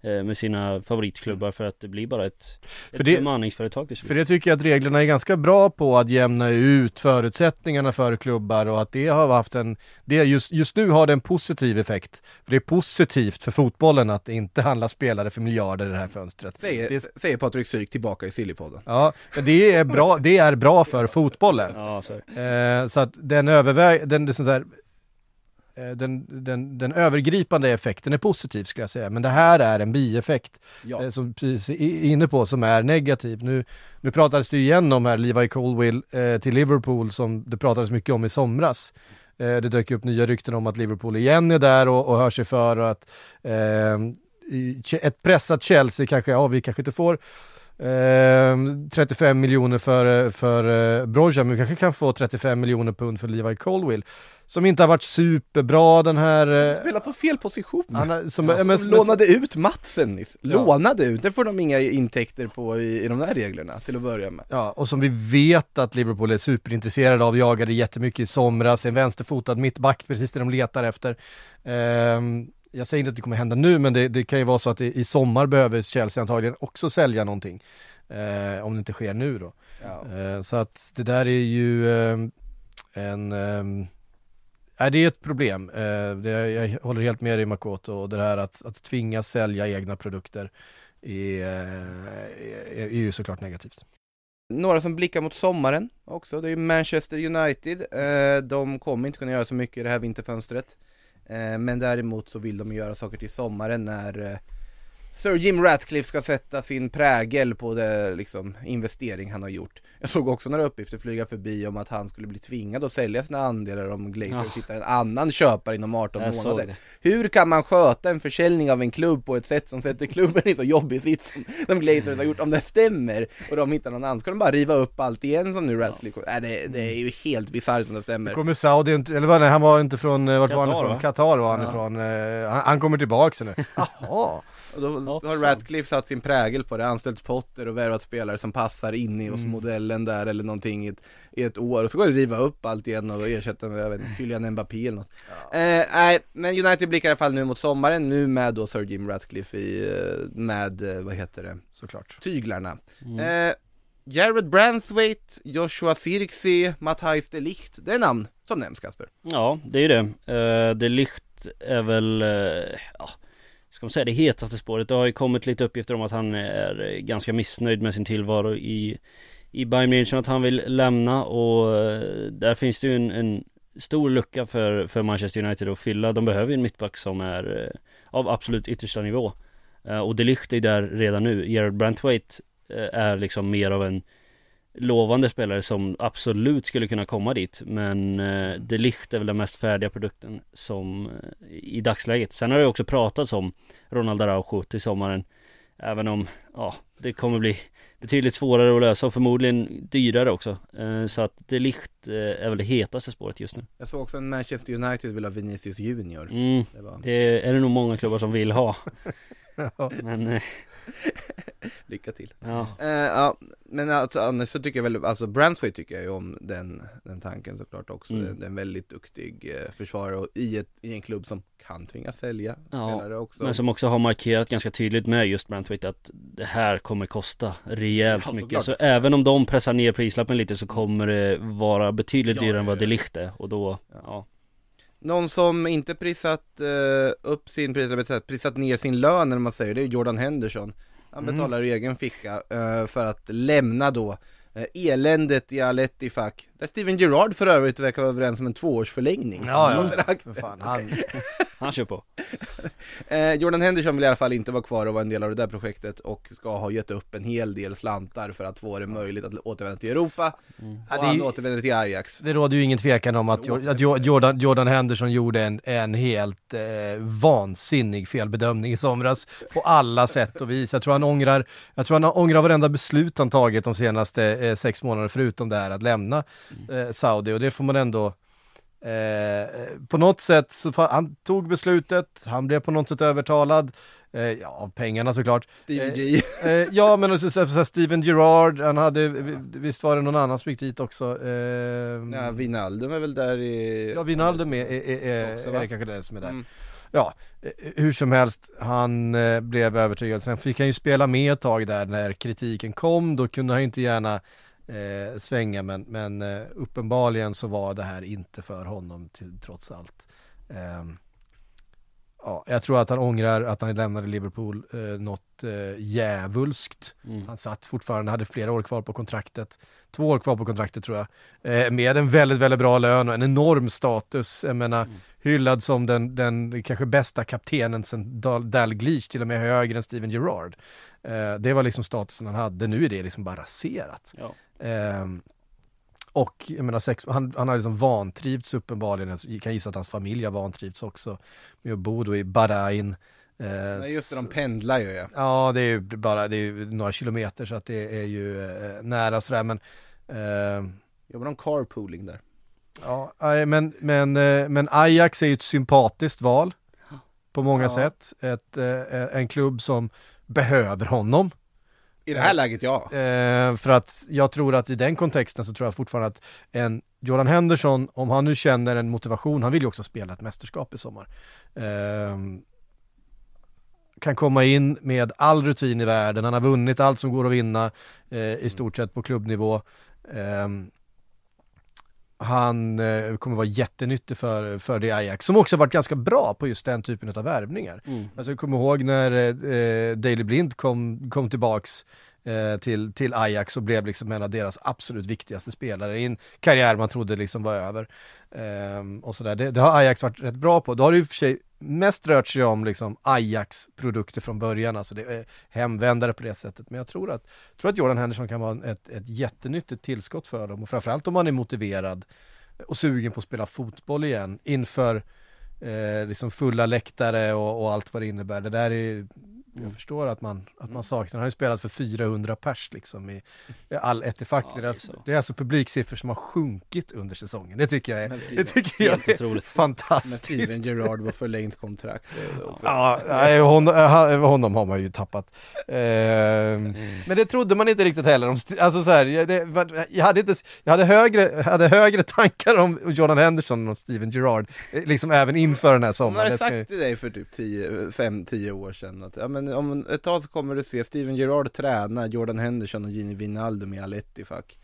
C: med sina favoritklubbar för att det blir bara ett,
B: För
C: ett
B: det-
C: bemanningsföretag till slut.
B: För det tycker jag att reglerna är ganska bra på att jämna ut förutsättningarna för klubbar och att det har haft en, det är just, just nu har det en positiv effekt. För det är positivt för fotbollen att det inte handlar spelare för miljarder i det här fönstret.
A: Säger,
B: Det-
A: säger Patrik Syk tillbaka i Sillypodden
B: Ja, men det är bra, det är bra för fotbollen.
C: Ja så.
B: Eh, så att den överväg, den, det är sån där, eh, den, den, den övergripande effekten är positiv skulle jag säga, men det här är en bieffekt
A: Ja,
B: eh, som precis är inne på som är negativ. Nu, nu pratades det ju igen om här Levi Colwill eh, till Liverpool som det pratades mycket om i somras. Eh, det dök upp nya rykten om att Liverpool igen är där och, och hör sig för och att eh, ett pressat Chelsea kanske, ja vi kanske inte får eh, 35 miljoner för, för eh, Broja, men vi kanske kan få 35 miljoner pund för Levi Colwill. Som inte har varit superbra den här... Eh,
A: Spelar på fel position
B: han, har- som,
A: ja,
B: ja, men,
A: de lånade ut Matsen nyss,
B: Ja.
A: lånade ut, det får de inga intäkter på i, i de där reglerna till att börja med
B: Ja, och som vi vet att Liverpool är superintresserade av, jagade jättemycket i somras, en vänsterfotad mittback, precis det de letar efter. Ehm, jag säger inte att det kommer hända nu, men det, det kan ju vara så att i, i sommar behöver Chelsea antagligen också sälja någonting. Eh, om det inte sker nu då.
A: ja.
B: Eh, så att det där är ju ehm, en... Är det är ett problem. Eh, det, jag håller helt med dig Makoto och det här att, att tvingas sälja egna produkter är, eh, är, är ju såklart negativt.
A: Några som blickar mot sommaren också, det är ju Manchester United eh, De kommer inte kunna göra så mycket i det här vinterfönstret eh, Eh, men däremot så vill de göra saker till sommaren när eh, Sir Jim Ratcliffe ska sätta sin prägel på det liksom, investering han har gjort Jag såg också några uppgifter flyga förbi om att han skulle bli tvingad att sälja sina andelar om Glazers
C: Ja.
A: hittar en annan köpare inom 18
C: Jag
A: månader
C: det.
A: Hur kan man sköta en försäljning av en klubb på ett sätt som sätter klubben i så jobbig sits som de Glazers har gjort? Om det stämmer och de hittar någon annan, ska de bara riva upp allt igen som nu Ratcliffe ja. det, det är ju helt bisarrt om det stämmer
B: Kommer Saudi, eller vad nej, han var inte från, eh, vart var han ifrån?
C: va?
B: Qatar var han
A: Ja.
B: ifrån. Eh, han, han kommer tillbaka nu. Jaha.
A: Och då
C: Ja,
A: har. Ratcliffe satt sin prägel på det, anställt Potter och värvat spelare som passar in i hos
B: Mm.
A: modellen där eller någonting i ett, i ett år och så går det att riva upp allt igen och ersätta med, jag vet inte, Kylian Mbappé eller något. Eh, nej, men United blickar i alla fall nu mot sommaren, nu med då Sir Jim Ratcliffe i, eh, med, eh, vad heter det,
B: Såklart.
A: tyglarna.
C: Mm.
A: Eh, Jared Branthwaite, Joshua Sirksi, Matthijs de Ligt, det är namn som nämns Kasper.
C: Ja, det är ju det. Uh, det Licht är väl, uh, ja, ska man säga det hetaste spåret. Det har ju kommit lite uppgifter om att han är ganska missnöjd med sin tillvaro i, i Bayern München, att han vill lämna och eh, där finns det ju en, en stor lucka för, för Manchester United att fylla. De behöver ju en mittback som är eh, av absolut yttersta nivå. Eh, och De Ligt är där redan nu. Gerard Brantwaite är liksom mer av en lovande spelare som absolut skulle kunna komma dit men eh, De Ligt är väl den mest färdiga produkten som eh, i dagsläget. Sen har det också pratats om Ronald Araujo till sommaren även om ja, det kommer bli betydligt svårare att lösa och förmodligen dyrare också. Eh, så att De Ligt eh, är väl det hetaste spåret just nu.
A: Jag såg också en Manchester United vill ha Vinicius Junior.
C: Mm,
A: Det var...
C: det är det nog många klubbar som vill ha.
B: Ja.
C: Men eh,
A: Lycka till.
C: ja,
A: Eh, ja, men alltså, annars så tycker jag väl, alltså Branthwaite tycker jag ju om den, den tanken såklart också.
C: Mm.
A: Det är en väldigt duktig eh, försvarare och i, ett, i en klubb som kan tvingas sälja
C: Ja,
A: spelare också.
C: men som också har markerat ganska tydligt med just Brantwaite att det här kommer kosta rejält
A: Ja,
C: mycket.
A: klart.
C: Så även om de pressar ner prislappen lite så kommer det vara betydligt
A: Ja,
C: dyrare
A: ja,
C: än vad
A: ja.
C: De Ligt är och då,
A: Ja. Någon som inte prisat eh, upp sin pris, eller prisat ner sin lön när man säger det är Jordan Henderson. Han
B: Mm.
A: betalar ur egen ficka eh, för att lämna då eh, eländet i Al Ettifaq. Där Steven Gerrard för övrigt verkar vara överens om en tvåårsförlängning.
B: Ja, ja. För fan, han,
C: Han kör på.
A: Eh, Jordan Henderson vill i alla fall inte vara kvar och vara en del av det där projektet och ska ha gett upp en hel del slantar för att få det möjligt att återvända till Europa.
B: Ja,
A: Och
B: det är
A: han
B: ju-
A: återvänder till Ajax.
B: det råder ju ingen tvekan om att, att Jo- Jordan, Jordan Henderson gjorde en, en helt eh, vansinnig felbedömning i somras på alla sätt och vis. Jag tror han ångrar, jag tror han ångrar varenda beslut han tagit de senaste eh, sex månaderna förutom det här att lämna eh, Saudi och det får man ändå eh, på något sätt så han tog beslutet, han blev på något sätt övertalad, eh, ja av pengarna såklart.
A: Stevie
B: Eh,
A: G.
B: Eh, ja men så, så, så Steven Gerrard, han hade, visst var det någon annan som gick dit också? Eh,
A: Ja, Wijnaldum är väl där i...
B: Ja, Wijnaldum är, är, är,
A: Också,
B: är, det kanske det som är där.
A: Mm.
B: Ja, eh, hur som helst, han blev övertygad. Sen fick han ju spela med ett tag där när kritiken kom, då kunde han ju inte gärna eh, svänga, men, men eh, uppenbarligen så var det här inte för honom till, trots allt. Ehm, ja, jag tror att han ångrar att han lämnade Liverpool eh, något eh, djävulskt.
C: Mm.
B: Han satt fortfarande, hade flera år kvar på kontraktet. Två år kvar på kontraktet tror jag. Eh, med en väldigt, väldigt bra lön och en enorm status. Jag menar,
C: Mm.
B: hyllad som den, den kanske bästa kaptenen sen Dal- Dalglish, till och med högre än Steven Gerrard. Eh, det var liksom statusen han hade, nu är det liksom bara raserat.
C: Ja.
B: Ehm, och jag menar, sex, han, han har liksom vantrivts uppenbarligen, jag kan gissa att hans familj har vantrivts också med att bo då i Bahrain. Eh,
A: just det, de pendlar ju ja.
B: Ja, det är ju bara det är några kilometer så att det är ju eh, nära sådär men eh,
A: Jobbar de carpooling där?
B: Ja, men, men, eh, men Ajax är ju ett sympatiskt val på många
A: Ja.
B: sätt. Ett, eh, en klubb som behöver honom.
A: I det här läget ja.
B: Eh, för att jag tror att i den kontexten så tror jag fortfarande att en Jordan Henderson, om han nu känner en motivation, han vill ju också spela ett mästerskap i sommar. Eh, kan komma in med all rutin i världen, han har vunnit allt som går att vinna eh, i stort sett på klubbnivå. Eh, han eh, kommer vara jättenyttig för, för det Ajax, som också har varit ganska bra på just den typen av värvningar.
C: Mm.
B: Alltså jag kommer ihåg när eh, Daley Blind kom, kom tillbaks eh, till, till Ajax och blev liksom en av deras absolut viktigaste spelare i en karriär man trodde liksom var över. Ehm, och sådär. Det, det har Ajax varit rätt bra på. Då har det i och för sig mest rört sig om liksom Ajax-produkter från början, alltså det är hemvändare på det sättet. Men jag tror att, tror att Jordan Henderson kan vara ett, ett jättenyttigt tillskott för dem och framförallt om man är motiverad och sugen på att spela fotboll igen inför eh, liksom fulla läktare och, och allt vad det innebär. Det där är jag förstår att man, att man saknar, han har ju spelat för 400 pers liksom i, all ettifak.
C: Ja,
B: det, är
C: det är
B: alltså,
C: så.
B: det är alltså publiksiffror som har sjunkit under säsongen. Det tycker jag är,
A: Men
B: det
A: Steven-
B: tycker jag är
C: otroligt.
B: Fantastiskt.
A: Steven Gerrard på förlängt kontrakt. Det.
B: Ja, nej, honom, eh, han- honom har man ju tappat. Ehm, Men det trodde man inte riktigt heller om, alltså så här, jag, det, hade inte, jag hade högre, hade högre tankar om Jordan Henderson än om Steven Gerrard, eh, liksom även inför den här
A: Om man
B: sommaren.
A: hade
B: Det
A: sagt till dig för typ 5-10 år sedan att ja, men om ett tag så kommer du se Steven Gerrard träna Jordan Henderson och Gini Wijnaldum i Aletti fuck.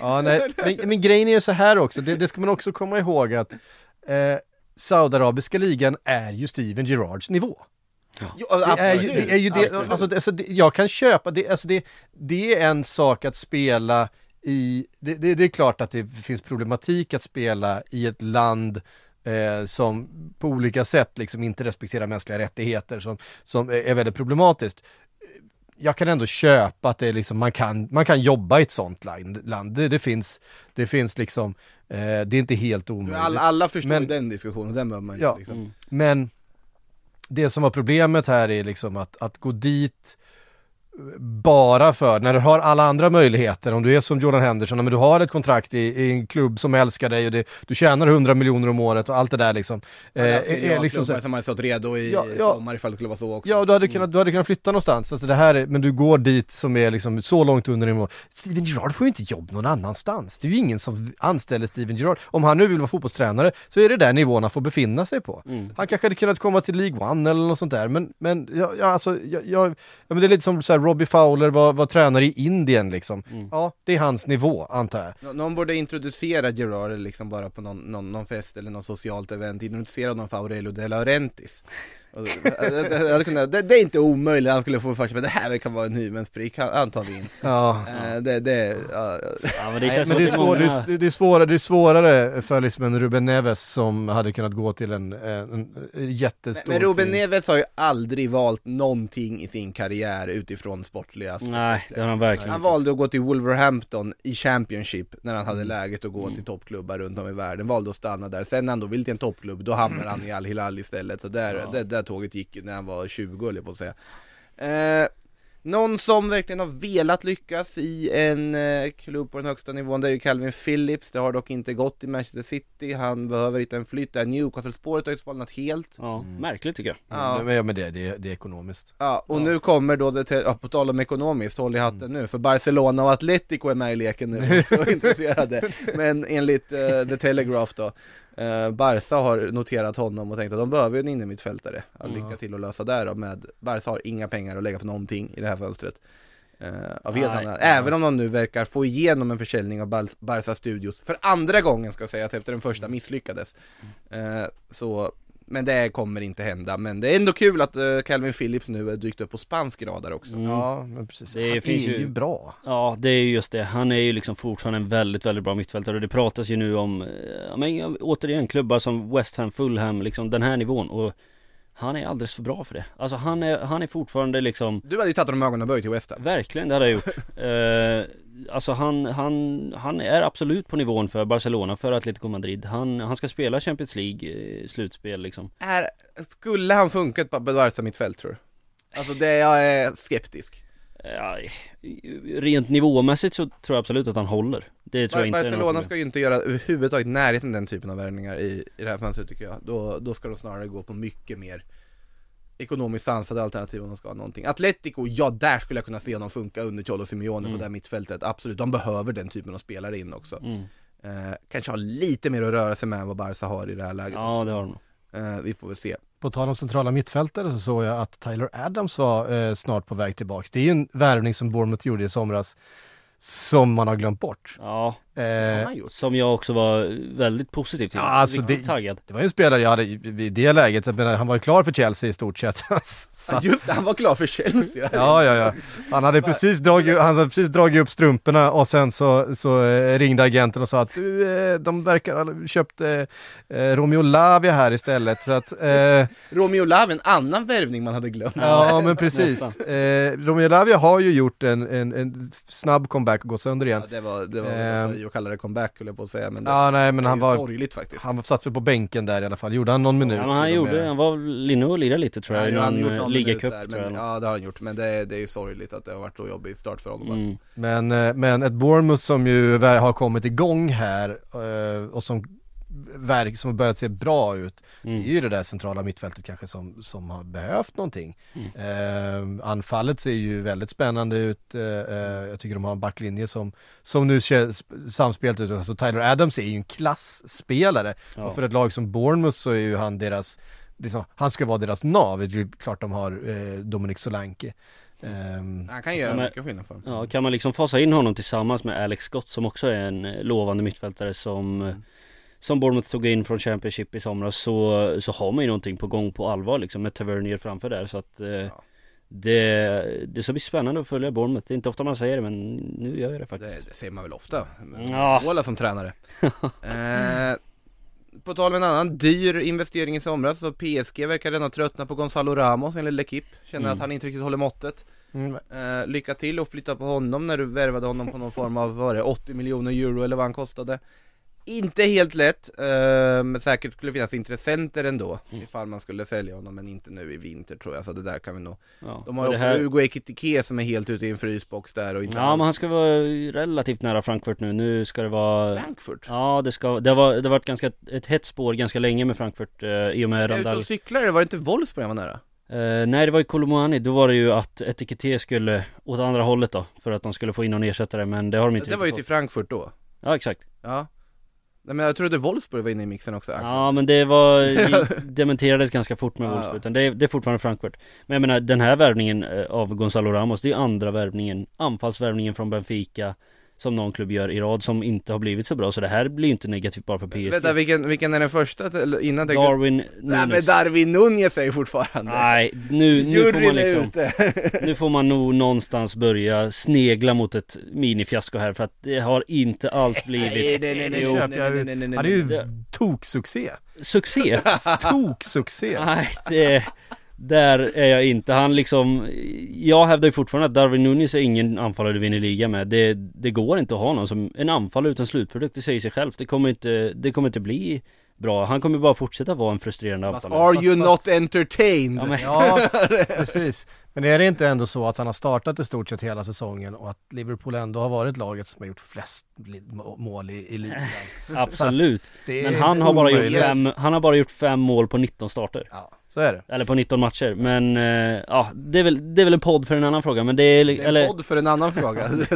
B: Ja, nej, men, men grejen är ju så här också, det, det ska man också komma ihåg att eh, Saudiarabiska ligan är ju Steven Gerrards nivå.
A: Jo,
B: Det är ju det, är ju det alltså, det, alltså det, jag kan köpa det, alltså det, det är en sak att spela i, det, det, det är klart att det finns problematik att spela i ett land eh, som på olika sätt liksom inte respekterar mänskliga rättigheter som, som är väldigt problematiskt. Jag kan ändå köpa att det är liksom, man kan, man kan jobba i ett sånt land. Det, det finns, det finns liksom, eh, det är inte helt omöjligt.
A: alla, alla förstår
B: Men-
A: ju den diskussionen, den behöver man ju
B: Ja.
A: liksom.
B: Men det som var problemet här är liksom att, att gå dit bara för, när du har alla andra möjligheter, om du är som Jordan Henderson, men du har ett kontrakt i, i en klubb som älskar dig och det, du tjänar 100 miljoner om året och allt det där liksom. Eh,
A: Alltså,
B: är, är liksom så,
A: som hade stått redo i
B: Ja, ja.
A: sommar ifall det skulle vara så också.
B: Ja, du hade, kunnat, du hade kunnat flytta någonstans, alltså det här är, men du går dit som är liksom så långt under nivå. Steven Gerrard får ju inte jobb någon annanstans. Det är ju ingen som anställer Steven Gerrard. Om han nu vill vara fotbollstränare så är det där nivån han får befinna sig på.
C: Mm.
B: Han kanske hade kunnat komma till League One eller något sånt där, men, men, ja, ja, alltså, jag, ja, men det är lite som så här, Robbie Fowler var, var tränare i Indien liksom.
C: Mm.
B: Ja, det är hans nivå, antar jag.
A: Nå- Någon borde introducera Gerard liksom bara på någon, någon, någon fest eller något socialt event, introducera honom för Aurelio De Laurentiis. Hade kunnat- det, det är inte omöjligt, han skulle få för sig, men det här kan vara en vi in.
B: Ja.
A: Eh, det, det, ja, ja.
C: Men det känns
B: men det är,
C: att
B: svår,
C: många...
B: det, är, det, är svårare, det är svårare för liksom en Ruben Neves som hade kunnat gå till en, en, en jättestor
A: Men Ruben
B: fin-
A: Neves har ju aldrig valt någonting i sin karriär utifrån sportliga aspekter.
C: Nej, det har han verkligen
A: Han
C: inte.
A: valde att gå till Wolverhampton i Championship när han hade
B: Mm.
A: läget att gå till toppklubbar runt om i världen, valde att stanna där. Sen när han då vill till en toppklubb, då hamnar han i Al Hilal istället. Så där,
C: Ja.
A: det där tåget gick när han var 20 höll jag på att säga. Eh, någon som verkligen har velat lyckas i en eh, klubb på den högsta nivån, det är ju Calvin Phillips. Det har dock inte gått i Manchester City, han behöver hitta en flytt där. Newcastle-spåret har ju svalnat helt.
C: Ja, märkligt tycker jag.
A: Ja.
B: Men, ja, men det, det, det är ekonomiskt.
A: Ja, och nu kommer då det till, ja, på tal om ekonomiskt, håll i hatten
B: Mm.
A: nu, för Barcelona och Atletico är med i leken nu, så intresserade. Men enligt eh, The Telegraph då, uh, Barca har noterat honom och tänkt att de behöver en innermittfältare. Ja, lycka till att lösa det då med, Barca har inga pengar att lägga på någonting i det här fönstret. Uh, av helt andra, även om de nu verkar få igenom en försäljning av Bar- Barca Studios för andra gången ska sägas efter den första misslyckades. Eh, så, men det kommer inte hända, men det är ändå kul att eh, Calvin Phillips nu är dykt upp på spansk radar också.
C: Mm.
B: Ja, men precis.
C: Det
B: Han
C: finns
B: är
C: ju-
B: ju bra.
C: Ja, det är ju just det. Han är ju liksom fortfarande en väldigt, väldigt bra mittfältare och det pratas ju nu om, eh, ja men återigen klubbar som West Ham, Fulham, liksom den här nivån och han är alldeles för bra för det. Alltså han är, han är fortfarande liksom
A: Du hade ju tagit honom i ögonen och böjt till West Ham.
C: Verkligen, det hade jag gjort. eh, alltså han, han, han är absolut på nivån för Barcelona, för Atletico Madrid. Han, han ska spela Champions League eh, slutspel liksom.
A: Är, skulle han funkat på Barca mittfält tror du? Alltså det, jag är skeptisk.
C: Ja, rent nivåmässigt så tror jag absolut att han håller. Det tror jag inte
A: Barcelona ska ju inte göra överhuvudtaget närheten den typen av värvningar i, i det här fönstret tycker jag. Då, då ska de snarare gå på mycket mer ekonomiskt sansade alternativ om de ska ha någonting. Atletico, ja där skulle jag kunna se dem funka under Cholo Simeone
C: Mm.
A: på det här mittfältet. Absolut, de behöver den typen av spelare in också.
C: Mm.
A: Eh, kanske ha lite mer att röra sig med än vad Barca har i det här läget.
C: Ja,
A: också.
C: det har de.
A: Eh, vi får väl se.
B: På tal om centrala mittfältare så såg jag att Tyler Adams var eh, snart på väg tillbaks. Det är ju en värvning som Bournemouth gjorde i somras som man har glömt bort.
C: Ja,
B: Eh,
C: som jag också var väldigt positiv till.
B: Ja, alltså det-
C: taggad.
B: det var ju en spelare jag hade i det läget, jag menar, han var ju klar för Chelsea i stort sett. Så-
A: Just det, han var klar för Chelsea.
B: Ja, ja, ja. Han hade precis dragit, han hade precis dragit upp strumporna och sen så, så eh, ringde agenten och sa att du, eh, de verkar ha köpt eh, eh, Romeo Lavia här istället. Så att, eh,
A: Romeo Lav, en annan värvning man hade glömt.
B: ja, men precis. Eh, Romeo Lavia har ju gjort en, en, en snabb comeback och gått sönder igen.
A: Ja, det var, det var
B: Eh,
A: det att kalla det comeback höll jag på att säga men det
B: Ja nej men han
A: ju
B: var,
A: sorgligt faktiskt
B: han satt väl på bänken där i alla fall, gjorde han någon minut?
C: Ja, han gjorde, han var inne och lirade lite tror jag,
A: Ja, han har
C: någon ligacup tror jag.
A: Ja det har han gjort, men det, det är ju sorgligt att det har varit så jobbig start för honom
C: mm.
B: Men, eh, men ett Bournemouth som ju har kommit igång här eh, och som verk, som har börjat se bra ut.
C: Mm.
B: Det är ju det där centrala mittfältet kanske som, som har behövt någonting.
C: Mm.
B: Eh, anfallet ser ju väldigt spännande ut. Eh, eh, jag tycker de har en backlinje som, som nu ser sp- samspelat ut. Alltså Tyler Adams är ju en klassspelare.
C: Ja.
B: Och för ett lag som Bournemouth så är ju han deras, liksom, han ska vara deras nav. Det är ju klart de har eh, Dominic Solanke. Ehm,
A: Han kan göra
C: är-
A: mycket skillnad för
C: Ja, kan man liksom fasa in honom tillsammans med Alex Scott som också är en eh, lovande mittfältare som eh, Som Bournemouth tog in från Championship i somras så, så har man ju någonting på gång på allvar liksom med Tavernier framför där så att eh, det, det ska bli spännande att följa Bournemouth. Det är inte ofta man säger det men nu gör jag det faktiskt.
A: Det, det säger man väl ofta,
C: Ja.
A: Måla som tränare eh, På tal om en annan dyr investering i somras så PSG verkar redan tröttna på Gonzalo Ramos enligt L'Equipe Känner
C: Mm.
A: att han inte riktigt håller måttet
B: mm,
A: eh, Lycka till och flytta på honom när du värvade honom på någon form av, vad var det, 80 miljoner euro eller vad han kostade Inte helt lätt, eh, men säkert skulle finnas intressenter ändå
C: Mm.
A: ifall man skulle sälja honom men inte nu i vinter tror jag så det där kan vi nog
C: Ja.
A: De har ju också
C: här-
A: Hugo Ekitike som är helt ute i en frysbox där och inte
C: Ja
A: alls
C: men han ska vara relativt nära Frankfurt nu. Nu ska det vara
A: Frankfurt?
C: Ja det ska, det var, det har varit ganska, ett hett spår ganska länge med Frankfurt eh, i och med
A: Jag är ute
C: Randall
A: och cyklar, var det inte Wolfsburg han var nära?
C: Eh, nej det var ju Kolomani, då var det ju att Etikette skulle åt andra hållet då För att de skulle få in någon ersättare men det har de inte
A: Det var ju till Frankfurt då.
C: Ja exakt
A: Ja Nej men jag trodde Wolfsburg var inne i mixen också.
C: Ja men det var, dementerades ganska fort med. Wolfsburg. Utan det, är- det är fortfarande Frankfurt. Men jag menar den här värvningen eh, av Gonzalo Ramos, det är andra värvningen Anfallsvärvningen från Benfica Som någon klubb gör i rad som inte har blivit så bra så det här blir ju inte negativt bara för PSG
A: Vänta, vilken, vilken är den första? till- Innan du-
C: Darwin
A: Nej men
C: Nunes
A: Darwin Nunez säger fortfarande
C: Nej, nu, nu får man liksom
A: ute
C: Nu får man nog någonstans börja snegla mot ett minifiasko här för att det har inte alls blivit
A: Nej nej nej nej
C: Jo.
A: nej nej nej nej nej
B: Han är ju
C: det-
B: toksuccé.
C: succé
B: Toksuccé.
C: Nej, det, där är jag inte. Han liksom, jag hävdar ju fortfarande att Darwin Nunes är ingen anfallare du vinner liga med. Det, det går inte att ha någon som en anfallare utan slutprodukt, det säger sig självt. Det kommer inte, det kommer inte bli bra. Han kommer bara fortsätta vara en frustrerande
A: But
C: anfallare.
A: are you
B: fast-
A: not entertained?
C: Ja, men,
B: Ja, precis. Men är det inte ändå så att han har startat i stort sett hela säsongen och att Liverpool ändå har varit laget som har gjort flest mål i, i ligan?
C: absolut. Men han har, bara gjort fem, han har bara gjort fem mål på 19 starter.
B: Ja, så är det.
C: Eller på 19 matcher. Men eh, ja, det är, väl, det är väl en podd för en annan fråga. Men det är,
A: Det är en
C: eller,
A: podd för en annan fråga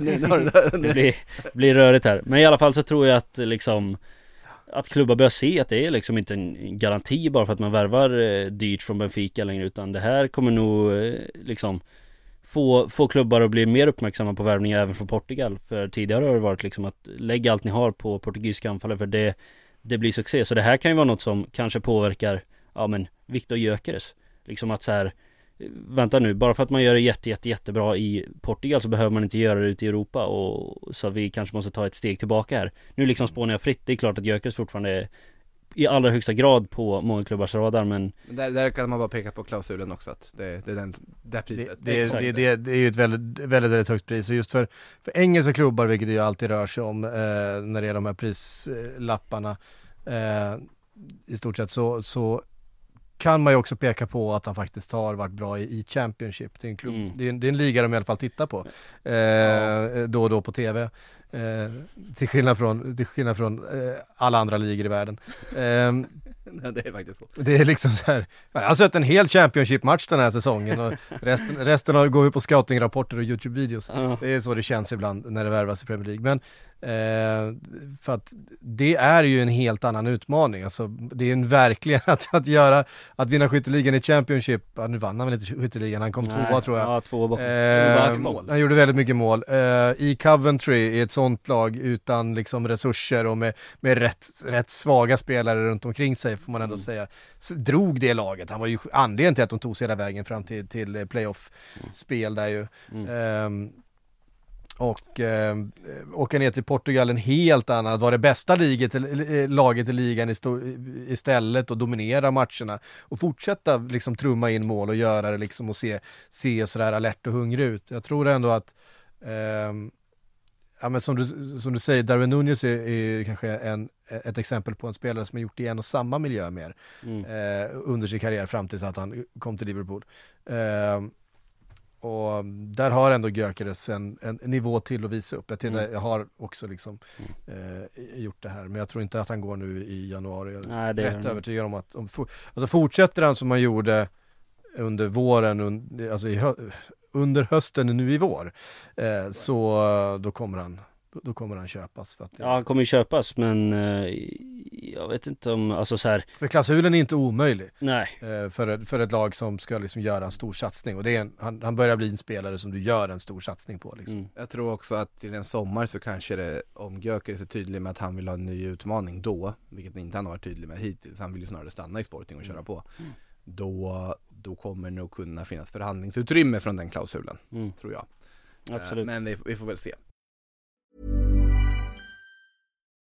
A: Det
C: blir, blir rörigt här. Men i alla fall så tror jag att liksom Att klubbar börjar se att det är liksom inte en garanti bara för att man värvar eh, dyrt från Benfica längre utan det här kommer nog eh, liksom Få, få klubbar att bli mer uppmärksamma på värvningar även från Portugal För tidigare har det varit liksom att lägga allt ni har på portugisiska anfallare för det Det blir succé så det här kan ju vara något som kanske påverkar Ja men Viktor Gyökeres. Liksom att så här Vänta nu, bara för att man gör det jätte, jätte, jättebra i Portugal så behöver man inte göra det ute i Europa och så vi kanske måste ta ett steg tillbaka här. Nu liksom spånar jag fritt, det är klart att Gyökeres fortfarande är i allra högsta grad på många klubbars radar men
A: där, där kan man bara peka på klausulen också att det, det är den, det
B: Det,
A: priset.
B: Det,
C: Exakt.
B: det, det, det är ju ett väldigt, väldigt, väldigt högt pris. Och just för, för engelska klubbar, vilket det ju alltid rör sig om eh, när det är de här prislapparna eh, i stort sett så, så kan man ju också peka på att han faktiskt har varit bra i, i Championship. Det är en, klubb,
C: Mm.
B: det, är en, det är en liga de i alla fall tittar på eh, då och då på tv. Eh, till skillnad från, till skillnad från eh, alla andra ligor i världen. Eh,
A: Det är faktiskt så
B: det är liksom så här, jag har sett en hel Championship-match den här säsongen och resten, resten har- går ju på scouting-rapporter och YouTube-videos.
C: ja,
B: Det är så det känns ibland när det värvas i Premier League. Men eh, för att det är ju en helt annan utmaning. Alltså, det är en verkligen att, att göra, att vinna skytteligan i Championship, ja, nu vann han väl inte skytteligan, han kom
C: nej,
B: tvåa tror jag.
C: Ja, bakom.
B: Eh,
A: mål.
B: han gjorde väldigt mycket mål. Eh, I Coventry, i ett sånt lag utan liksom resurser och med, med rätt, rätt svaga spelare runt omkring sig får man ändå säga, s- drog det laget. Han var ju anledningen till att de tog sig hela vägen fram till, till playoff-spel där ju.
C: Mm.
B: Och eh, åka ner till Portugal en helt annan, att vara det bästa liget, eh, laget i ligan ist- istället och dominera matcherna och fortsätta liksom trumma in mål och göra det liksom och se, se sådär alert och hungrig ut. Jag tror ändå att ehm, ja men som du, som du säger, Darwin Nunez är, är kanske en, ett exempel på en spelare som har gjort det i en och samma miljö mer
C: Mm.
B: eh, under sin karriär fram tills att han kom till Liverpool. Eh, och där har ändå Gyökeres en, en nivå till att visa upp. Jag, tittar,
C: Mm.
B: jag har också liksom eh, gjort det här, men jag tror inte att han går nu i januari. Jag är
C: Nej,
B: rätt övertygad om att, om, for- alltså fortsätter han som han gjorde under våren, un, alltså i under hösten nu i vår, eh, så då kommer han, då, då kommer han köpas. För, att,
C: Ja, han kommer ju köpas men eh, jag vet inte om, alltså så här,
B: för klausulen är inte omöjlig
C: nej.
B: eh, för, ett- för ett lag som ska liksom göra en stor satsning och det är en, han, han börjar bli en spelare som du gör en stor satsning på liksom.
C: Mm.
A: Jag tror också att till en sommar så kanske det, om Gyökeres är tydlig med att han vill ha en ny utmaning då, vilket inte han har varit tydlig med hittills, han vill ju snarare stanna i Sporting och köra på. Då, då kommer det nog kunna finnas förhandlingsutrymme från den klausulen,
C: Mm.
A: tror jag.
C: Absolut.
A: Eh, Men vi, vi får väl se.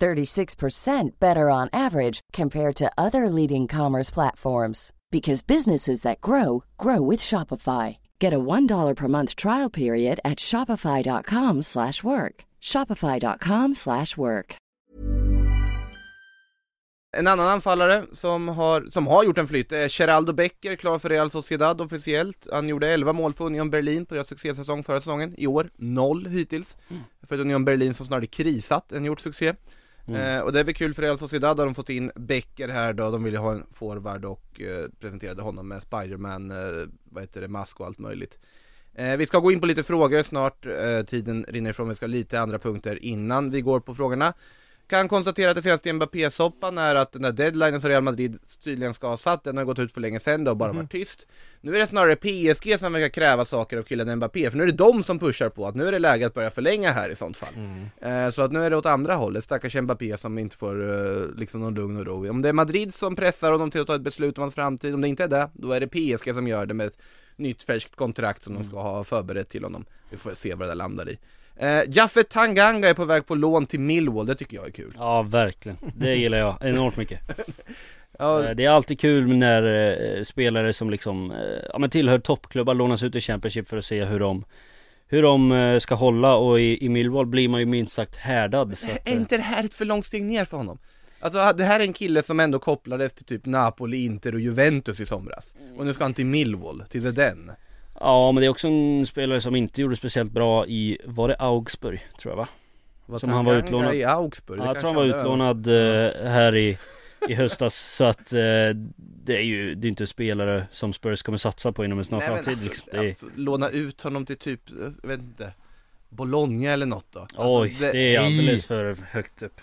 D: 36% better on average compared to other leading commerce platforms because businesses that grow grow with Shopify. Get a $1 per month trial period at shopify.com/work. shopify.com/work.
A: En annan anfallare som har, som har gjort en flytt är Geraldo Becker, klar för Real Sociedad officiellt. Han gjorde 11 mål för Union Berlin på deras succésäsong förra säsongen. I år, noll hittills. För ett Union Berlin som snarare krisat än gjort succé. Mm. Eh, och det är väl kul för Real Sociedad, har de fått in Becker här då, de ville ha en forward och eh, presenterade honom med Spiderman, eh, vad heter det, mask och allt möjligt. Eh, vi ska gå in på lite frågor snart, eh, tiden rinner ifrån, vi ska ha lite andra punkter innan vi går på frågorna. Kan konstatera att det senaste Mbappé-soppan är att den där deadlinen som Real Madrid tydligen ska ha satt, den har gått ut för länge sedan, det har bara varit tyst. Nu är det snarare PSG som verkar kräva saker av killen Mbappé, för nu är det de som pushar på att nu är det läge att börja förlänga här i sånt fall. Eh, så att nu är det åt andra hållet, stackars Mbappé som inte får eh, liksom någon lugn och ro. Om det är Madrid som pressar honom till att ta ett beslut om hans framtid, om det inte är det, då är det PSG som gör det med ett nytt färskt kontrakt som de ska ha förberett till honom. Vi får se vad det där landar i. Eh, Jaffe Tanganga är på väg på lån till Millwall, det tycker jag är kul.
C: Ja, verkligen. Det gillar jag enormt mycket.
A: Ja,
C: Eh, Det är alltid kul när eh, spelare som liksom, eh, ja men tillhör toppklubbar lånas ut i Championship för att se hur de hur de ska hålla och i, i Millwall blir man ju minst sagt härdad så att,
A: är inte det här ett för långt steg ner för honom? Alltså det här är en kille som ändå kopplades till typ Napoli, Inter och Juventus i somras. Och nu ska han till Millwall, till The Den.
C: Ja men det är också en spelare som inte gjorde speciellt bra i, var det Augsburg tror jag va? Som han var utlånad.
A: i Augsburg, det
C: Ja, jag tror han var utlånad eh, här i, i höstas så att eh, det är ju, det är inte spelare som Spurs kommer satsa på inom en snar framtid
A: alltså,
C: liksom. det är,
A: alltså, låna ut honom till typ, jag vet inte, Bologna eller något då? Alltså,
C: Oj, det, är alldeles för högt upp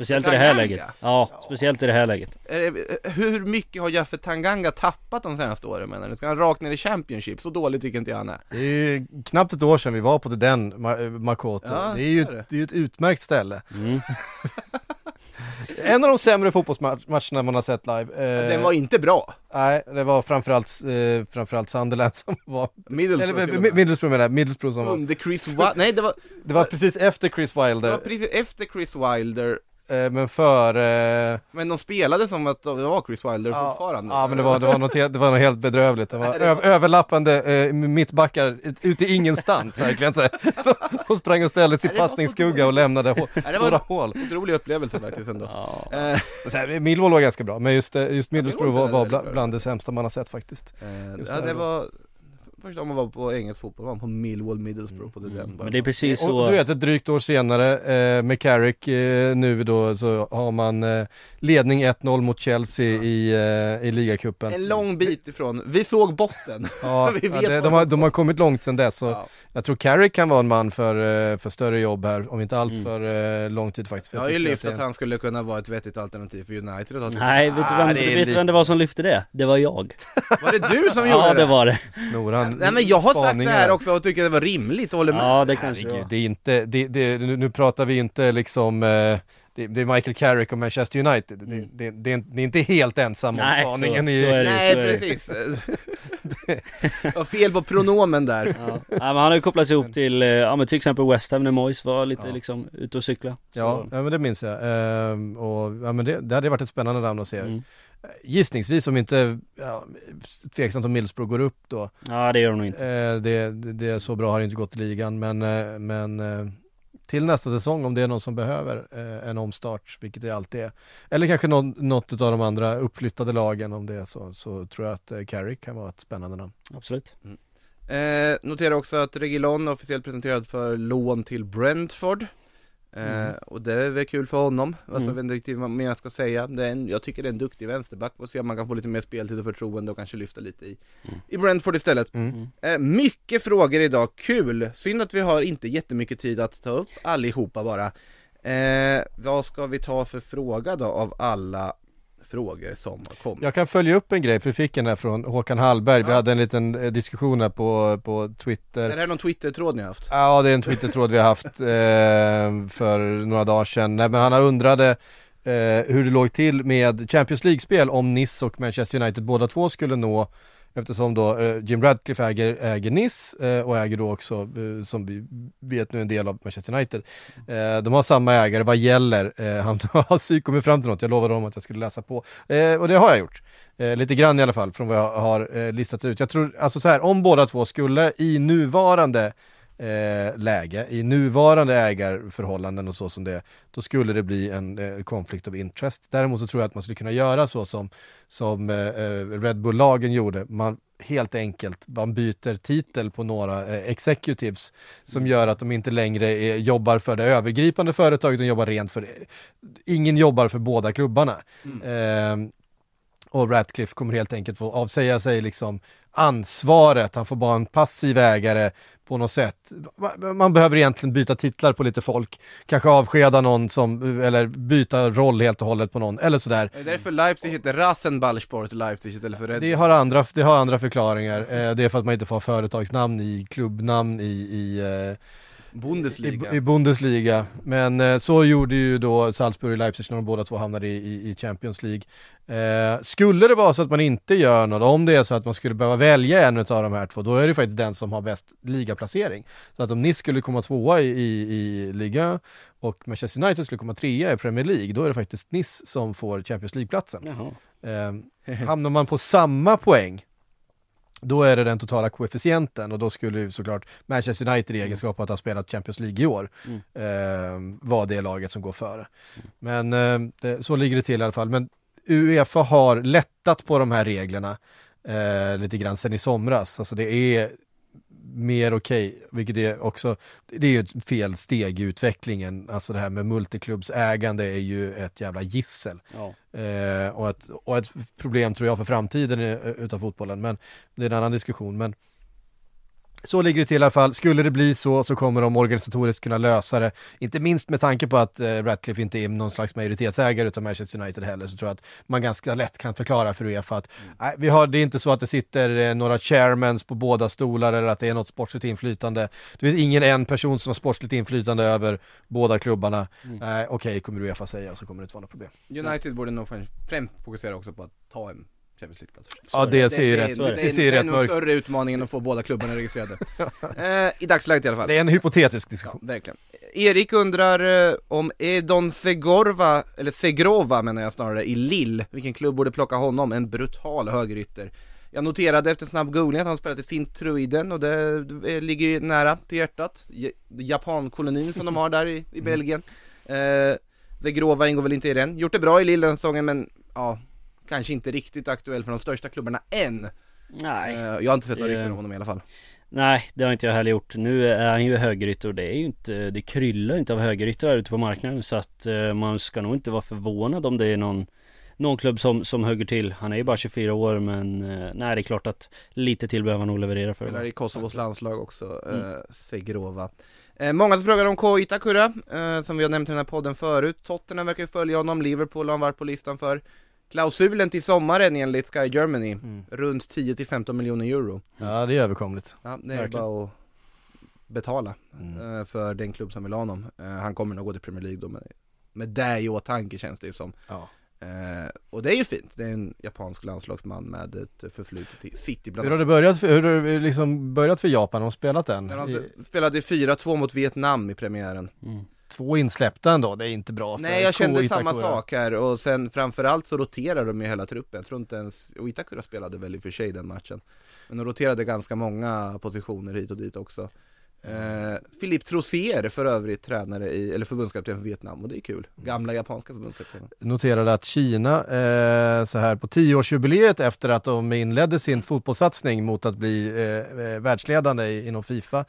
C: Speciellt i det här
A: Tanganga?
C: läget Ja, speciellt i det här läget
A: det- Hur mycket har Jaffe Tanganga tappat de senaste åren menar du? Ska han rakt ner i Championship? Så dålig tycker inte jag han är.
B: Det är knappt ett år sedan vi var på den Ma- Makoto.
A: Ja,
B: det är ju
A: det det.
B: är ju ett utmärkt ställe.
C: mm.
B: En av de sämre fotbollsmatcherna man har sett live. Eh,
A: Den var inte bra.
B: Nej, det var framförallt, eh, framförallt Sunderland som var,
A: Middlesbrough
B: eller
A: med.
B: Middlesbrough menar jag, Middlesbrough som var,
A: Under Chris Wilder, nej det var,
B: det var precis efter Chris
A: det var
B: Wilder,
A: precis efter Chris Wilder
B: eh, men för, eh,
A: Men de spelade som att det var Chris Wilder
B: ja,
A: fortfarande
B: ja men det var, det var något helt, det var något helt bedrövligt, det var,
A: det var-
B: överlappande eh, mittbackar ut- ute i ingenstans verkligen så. De sprang och ställde
A: så
B: passningsskugga och lämnade hå- stora hål.
A: Otrolig upplevelse faktiskt ändå
C: ja.
A: eh,
B: Millwall var ganska bra, men just, eh, just Middlesbrough var, var
A: är
B: bla,
A: väldigt bra.
B: bland det sämsta man har sett faktiskt.
A: eh, Ja det var Första gången man var på engelsk fotboll var man på Millwall Middlesbrough på det den
C: Men det är precis så
B: Och du vet, ett drygt år senare eh, med Carrick eh, nu då så har man eh, ledning 1-0 mot Chelsea i, eh, i ligacupen.
A: En lång bit ifrån, vi såg botten
B: Ja,
A: vi
B: ja,
A: vet
B: det,
A: vad
B: de, har,
A: de
B: har kommit långt sedan dess och
A: ja.
B: jag tror Carrick kan vara en man för, eh, för större jobb här, om inte allt
C: Mm.
B: för eh, lång tid faktiskt. För
A: Jag har ju lyft
B: det är-
A: att han skulle kunna vara ett vettigt alternativ för United ta
C: Nej, vet du vem,
B: det
C: vet vem det var som lyfte det? Det var jag
A: Var det du som gjorde
C: Ja
A: det?
C: det var det
B: Snor
A: Nej men jag har sagt det här också och tycker det var rimligt håller med
C: Ja det kanske det
B: Herregud,
C: var
B: det är inte, det, det, nu, pratar vi inte liksom, eh, det, det är Michael Carrick och Manchester United. Det,
C: Mm.
B: det, det, är, inte- ni är inte helt ensam om
C: Nej, så-
B: spaningen i...
C: så är det.
A: Nej
C: så är det.
A: precis Jag fel på pronomen där
C: Ja. Nej, men han har ju kopplats ihop till, eh, ja men till exempel West Ham när Moyes var lite
B: Ja.
C: liksom ute och cykla.
B: Ja, ja, men det minns jag. Ehm, och ja, men det, det hade varit ett spännande namn att se.
C: mm.
B: Gissningsvis om inte, ja, tveksamt om Middlesbrough går upp då.
C: Ja det gör de nog inte.
B: Eh, det, det, det är så bra har det inte gått i ligan, men, eh, men eh, till nästa säsong om det är någon som behöver eh, en omstart, vilket det alltid är. Eller kanske någon, något av de andra uppflyttade lagen om det är så, så tror jag att eh, Carrick kan vara ett spännande namn.
C: Absolut.
A: eh, Notera också att Reguilon är officiellt presenterad för lån till Brentford eh,
C: Mm.
A: Och det är väl kul för honom, alltså
C: Mm.
A: jag vet inte riktigt vad mer jag ska säga det är en, Jag tycker det är en duktig vänsterback, och se om man kan få lite mer speltid och förtroende och kanske lyfta lite i,
C: Mm.
A: i Brentford istället
B: Mm.
A: Eh, mycket frågor idag, kul! Synd att vi har inte jättemycket tid att ta upp allihopa bara eh, Vad ska vi ta för fråga då av alla frågor som har kommit?
B: Jag kan följa upp en grej, för vi fick en här från Håkan Hallberg. Vi
A: Ja.
B: hade en liten eh, diskussion här på, på Twitter.
A: Är det här någon Twitter-tråd ni har haft?
B: Ja, det är en Twitter-tråd vi har haft eh, för några dagar sedan. Nej, men han undrade eh, hur det låg till med Champions League-spel om Nice och Manchester United båda två skulle nå Eftersom då eh, Jim Radcliffe äger, äger Nice eh, och äger då också, eh, som vi vet nu, en del av Manchester United. Eh, de har samma ägare, vad gäller? Eh, han har psyk kommit fram till något, jag lovade dem att jag skulle läsa på. Eh, och det har jag gjort. Eh, lite grann i alla fall från vad jag har eh, listat ut. Jag tror, alltså så här, om båda två skulle i nuvarande eh, läge, i nuvarande ägarförhållanden och så som det är, då skulle det bli en eh, conflict of interest. Däremot så tror jag att man skulle kunna göra så som, som eh, eh, Red Bull-lagen gjorde. Man helt enkelt, man byter titel på några eh, executives som gör att de inte längre är, jobbar för det övergripande företaget, de jobbar rent för, ingen jobbar för båda klubbarna. Eh, och Ratcliffe kommer helt enkelt få avsäga sig liksom ansvaret, han får bara en passiv ägare på något sätt. Ma- Man behöver egentligen byta titlar på lite folk, kanske avskeda någon som, eller byta roll helt och hållet på någon, eller sådär.
A: Är det därför Leipzig heter Rasenballsport Leipzig istället för Red
B: Det har andra, det har andra förklaringar, eh, det är för att man inte får företagsnamn i klubbnamn i, i eh,
A: Bundesliga?
B: I, I Bundesliga, men eh, så gjorde ju då Salzburg och Leipzig när de båda två hamnade i, i, i Champions League. Eh, skulle det vara så att man inte gör något, om det är så att man skulle behöva välja en av de här två, då är det faktiskt den som har bäst ligaplacering. Så att om Nice skulle komma tvåa i, i, i liga och Manchester United skulle komma trea i Premier League, då är det faktiskt Nice som får Champions League-platsen. Eh, hamnar man på samma poäng, då är det den totala koefficienten och då skulle ju såklart Manchester United i egenskap av att ha spelat Champions League i år
C: Mm.
B: eh, vara det laget som går före. Men eh, det, så ligger det till i alla fall. Men Uefa har lättat på de här reglerna eh, lite grann sen i somras. Alltså det är mer okej, vilket är också, det är ju ett fel steg i utvecklingen. Alltså det här med multiklubbsägande är ju ett jävla gissel.
C: Ja.
B: Eh, och, ett, och ett problem tror jag för framtiden utav fotbollen, men det är en annan diskussion. Men så ligger det till i alla fall. Skulle det bli så så kommer de organisatoriskt kunna lösa det. Inte minst med tanke på att eh, Ratcliffe inte är någon slags majoritetsägare utav Manchester United heller så tror jag att man ganska lätt kan förklara för Uefa att nej, vi har, det är inte så att det sitter eh, några chairmans på båda stolar eller att det är något sportsligt inflytande. Det finns ingen en person som har sportsligt inflytande över båda klubbarna. Nej, okej, kommer Uefa säga så kommer det inte vara något problem.
A: United borde nog främst fokusera också på att ta en Champions League-plats.
B: Ja, det ser ju
A: det,
B: rätt-
A: det,
B: det
A: det,
B: ser ju
A: det är
B: rätt mörkt.
A: större utmaning än att få båda klubbarna registrerade. eh, I dagsläget i alla fall.
B: Det är en hypotetisk
A: Ja,
B: diskussion.
A: verkligen. Erik undrar eh, om Edon Segorva, eller Segrova menar jag snarare, i Lille, vilken klubb borde plocka honom? En brutal högerytter. Jag noterade efter snabb googling att han spelat i Sint-Truiden och det, ligger ju nära till hjärtat. Japankolonin som de har där i, i Belgien. Eh, Segrova ingår väl inte i den. Gjort det bra i Lille den säsongen men ja, kanske inte riktigt aktuell för de största klubbarna än.
C: Nej.
A: Eh, jag har inte sett några rykten om honom i alla fall.
C: Nej, det har inte jag heller gjort. Nu är han ju högerytter och det är ju inte, det kryllar inte av högeryttrar ute på marknaden så att eh, man ska nog inte vara förvånad om det är någon någon klubb som, som hugger till. Han är ju bara 24 år men eh, nej det är klart att lite till behöver han nog leverera för
A: Spelar i Kosovos landslag också, eh,
C: Mm.
A: Segrova eh, Många som frågar om Ko Itakura, eh, som vi har nämnt i den här podden förut Tottenham verkar ju följa honom, Liverpool har han varit på listan för Klausulen till sommaren enligt Sky Germany,
B: Mm.
A: runt 10-15 miljoner euro
B: Ja, det är överkomligt.
A: Ja, det är
C: Verkligen.
A: bara att betala
B: Mm.
A: eh, för den klubb som vill ha honom eh, Han kommer nog gå till Premier League då med med det i åtanke känns det ju som.
B: Ja.
A: Eh, och det är ju fint, det är en japansk landslagsman med ett förflutet i City bland
B: Hur har det börjat för, hur har det liksom börjat för Japan? Har de spelat I,
A: de spelade 4-2 mot Vietnam i premiären.
B: Två insläppta ändå, det är inte bra för
A: Nej jag kände
B: Ko
A: samma
B: Itakura.
A: sak här och sen framförallt så roterade de ju hela truppen, jag tror inte ens, och Itakura spelade väl i och för sig den matchen. Men de roterade ganska många positioner hit och dit också eh, Philippe Trossier för övrigt tränare i, eller förbundskapten för Vietnam och det är kul, gamla japanska förbundskaptenen
B: noterade att Kina, eh, så här på tioårsjubileet efter att de inledde sin fotbollssatsning mot att bli eh, eh, världsledande i- inom Fifa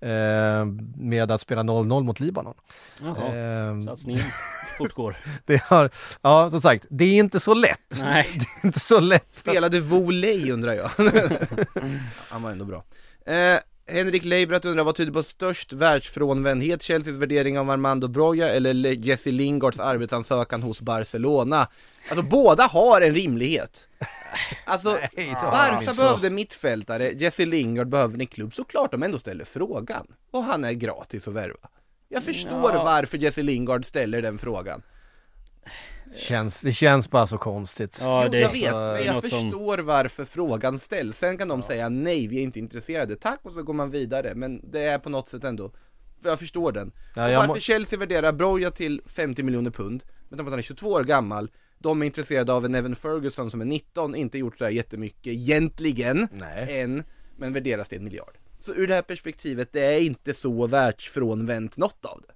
B: eh, med att spela 0-0 mot Libanon.
C: Jaha,
B: Eh,
C: satsningen fortgår.
B: det har, ja som sagt, det är inte så lätt.
C: Nej.
B: Det är inte så lätt.
A: Spelade Voley undrar jag Han var ändå bra eh, Henrik Leibrat undrar vad tyder på störst världsfrånvändhet, Chelseas värdering av Armando Broja eller Le- Jesse Lingards arbetsansökan hos Barcelona? Alltså båda har en rimlighet Alltså, Barca
B: så.
A: behövde mittfältare, Jesse Lingard behöver en klubb, såklart de ändå ställer frågan Och han är gratis att värva Jag förstår
C: Ja.
A: varför Jesse Lingard ställer den frågan
B: Känns, det känns bara så konstigt.
C: Ja,
A: jo,
C: det
A: jag
C: är
A: vet, men jag
C: något som-
A: förstår varför frågan ställs. Sen kan de säga nej, vi är inte intresserade. Tack och så går man vidare. Men det är på något sätt ändå, jag förstår den.
B: Ja,
A: och
B: jag
A: varför
B: må-
A: Chelsea värderar Broja till 50 miljoner pund, med tanke på att han är 22 år gammal. De är intresserade av en Evan Ferguson som är 19, inte gjort så här jättemycket egentligen,
B: Nej.
A: än, men värderas till en miljard. Så ur det här perspektivet, det är inte så världsfrånvänt något av det.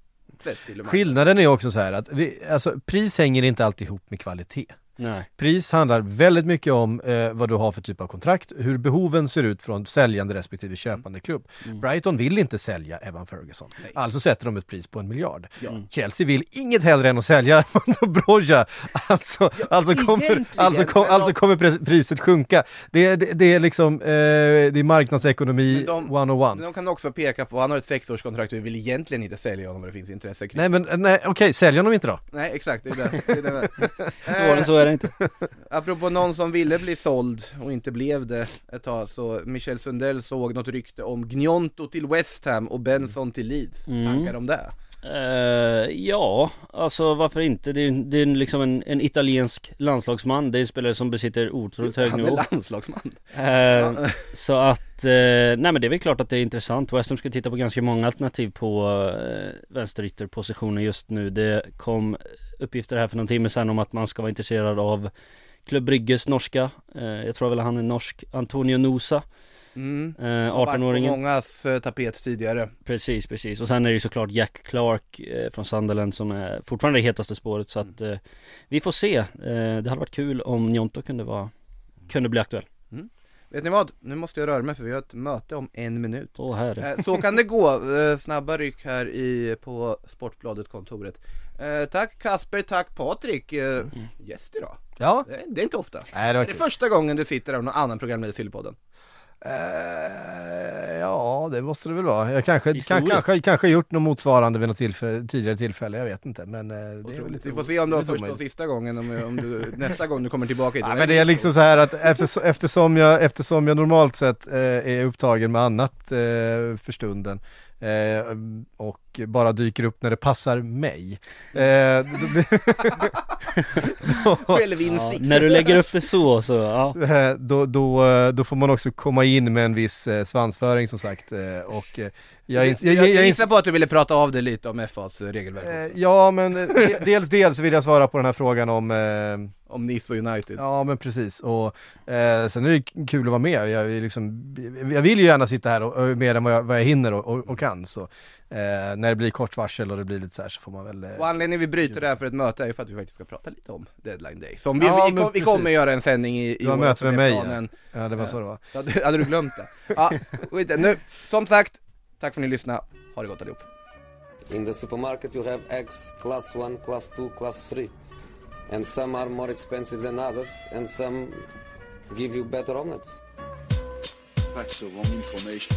A: Till.
B: Skillnaden är också så här att vi, alltså, pris hänger inte alltid ihop med kvalitet.
C: Nej.
B: Pris handlar väldigt mycket om eh, vad du har för typ av kontrakt, hur behoven ser ut från säljande respektive köpande klubb. Brighton vill inte sälja Evan Ferguson,
A: Nej.
B: alltså sätter de ett pris på en miljard.
A: Ja.
B: Chelsea vill inget hellre än att sälja Armando Broja, alltså, alltså, kommer, alltså, kom, alltså kommer priset sjunka. Det, det, det är liksom, eh, det är marknadsekonomi
A: de-
B: 101.
A: De kan också peka på, han har ett sexårskontrakt och vi vill egentligen inte sälja honom om det finns intresse kring
B: Nej men nej, okej, sälj honom inte då.
A: Nej exakt, det är det, det, är det.
C: Svårare än så är det inte.
A: Apropå någon som ville bli såld och inte blev det ett tag så Michel Sundell såg något rykte om Gnonto till West Ham och Benson till Leeds,
C: Mm.
A: tankar om det?
C: Eh, ja, alltså varför inte? Det är, det är liksom en, en italiensk landslagsman, det är en spelare som besitter otroligt hög
A: Han är
C: nivå.
A: landslagsman
C: Eh, så att, eh, nej men det är väl klart att det är intressant. West Ham ska titta på ganska många alternativ på eh, vänsterytterpositioner just nu. Det kom uppgifter här för någon timme sedan om att man ska vara intresserad av Klubb Brygges norska, eh, jag tror väl han är norsk, Antonio Nosa,
A: mm.
C: eh,
A: Har varit på
C: 18-åringen.
A: mångas eh, tapet tidigare
C: Precis, precis. Och sen är det ju såklart Jack Clark eh, från Sunderland som är fortfarande det hetaste spåret så att eh, vi får se. Eh, det hade varit kul om Njonto kunde vara, kunde bli aktuell.
A: Vet ni vad? Nu måste jag röra mig för vi har ett möte om en minut
C: Åh herre.
A: Eh, Så kan det gå, Eh, snabba ryck här i, på Sportbladet-kontoret eh, Tack Kasper, tack Patrik, eh, gäst idag
B: Ja,
A: det, är inte ofta
B: nej det var
A: Är det
B: kul.
A: första gången du sitter här och någon annan programledare i Sillypodden?
B: Eh, ja, det måste det väl vara. Jag kanske, kan, kanske, kanske gjort något motsvarande vid något tillfälle, tidigare tillfälle, jag vet inte. Men eh, det är väl lite
A: Vi får se om det var
B: lite
A: första och sista gången, om, om du, nästa gång du kommer tillbaka
B: Ja, men det är liksom så här att eftersom, eftersom, jag, eftersom jag normalt sett eh, är upptagen med annat eh, för stunden eh, och bara dyker upp när det passar mig. Eh, då,
C: Ja,
A: Självinsikt
C: när du lägger upp det så så, ja.
B: Eh, då, då, eh, då får man också komma in med en viss eh, svansföring som sagt. eh, Och jag, ins-
A: Jag,
B: jag,
A: jag,
B: jag,
A: gissar på att du ville prata av dig lite om FAs regelverk
B: eh,
A: också,
B: Ja men de- dels, dels vill jag svara på den här frågan om eh,
A: om Nice och United
B: Ja men precis och eh, sen är det kul att vara med. Jag, är liksom, jag vill ju gärna sitta här och, och mer än vad jag, vad jag hinner och, och, och kan så eh, när det blir kort varsel och det blir lite så här så får man väl eh,
A: Och anledningen vi bryter det här för ett möte är ju för att vi faktiskt ska prata lite om deadline day Som vi,
B: Ja,
A: vi, vi
B: precis.
A: kommer göra en sändning i, i
B: Du har möte med mig, ja.
A: planen.
B: Ja det var så det var.
A: Ja, det- Hade du glömt det? Ja, skit nu, som sagt, tack för att ni lyssnade, ha det gott allihop
E: In the supermarket, you have eggs class 1, class 2, class 3. And some are more expensive than others, and some give you better omelets.
F: That's the wrong information.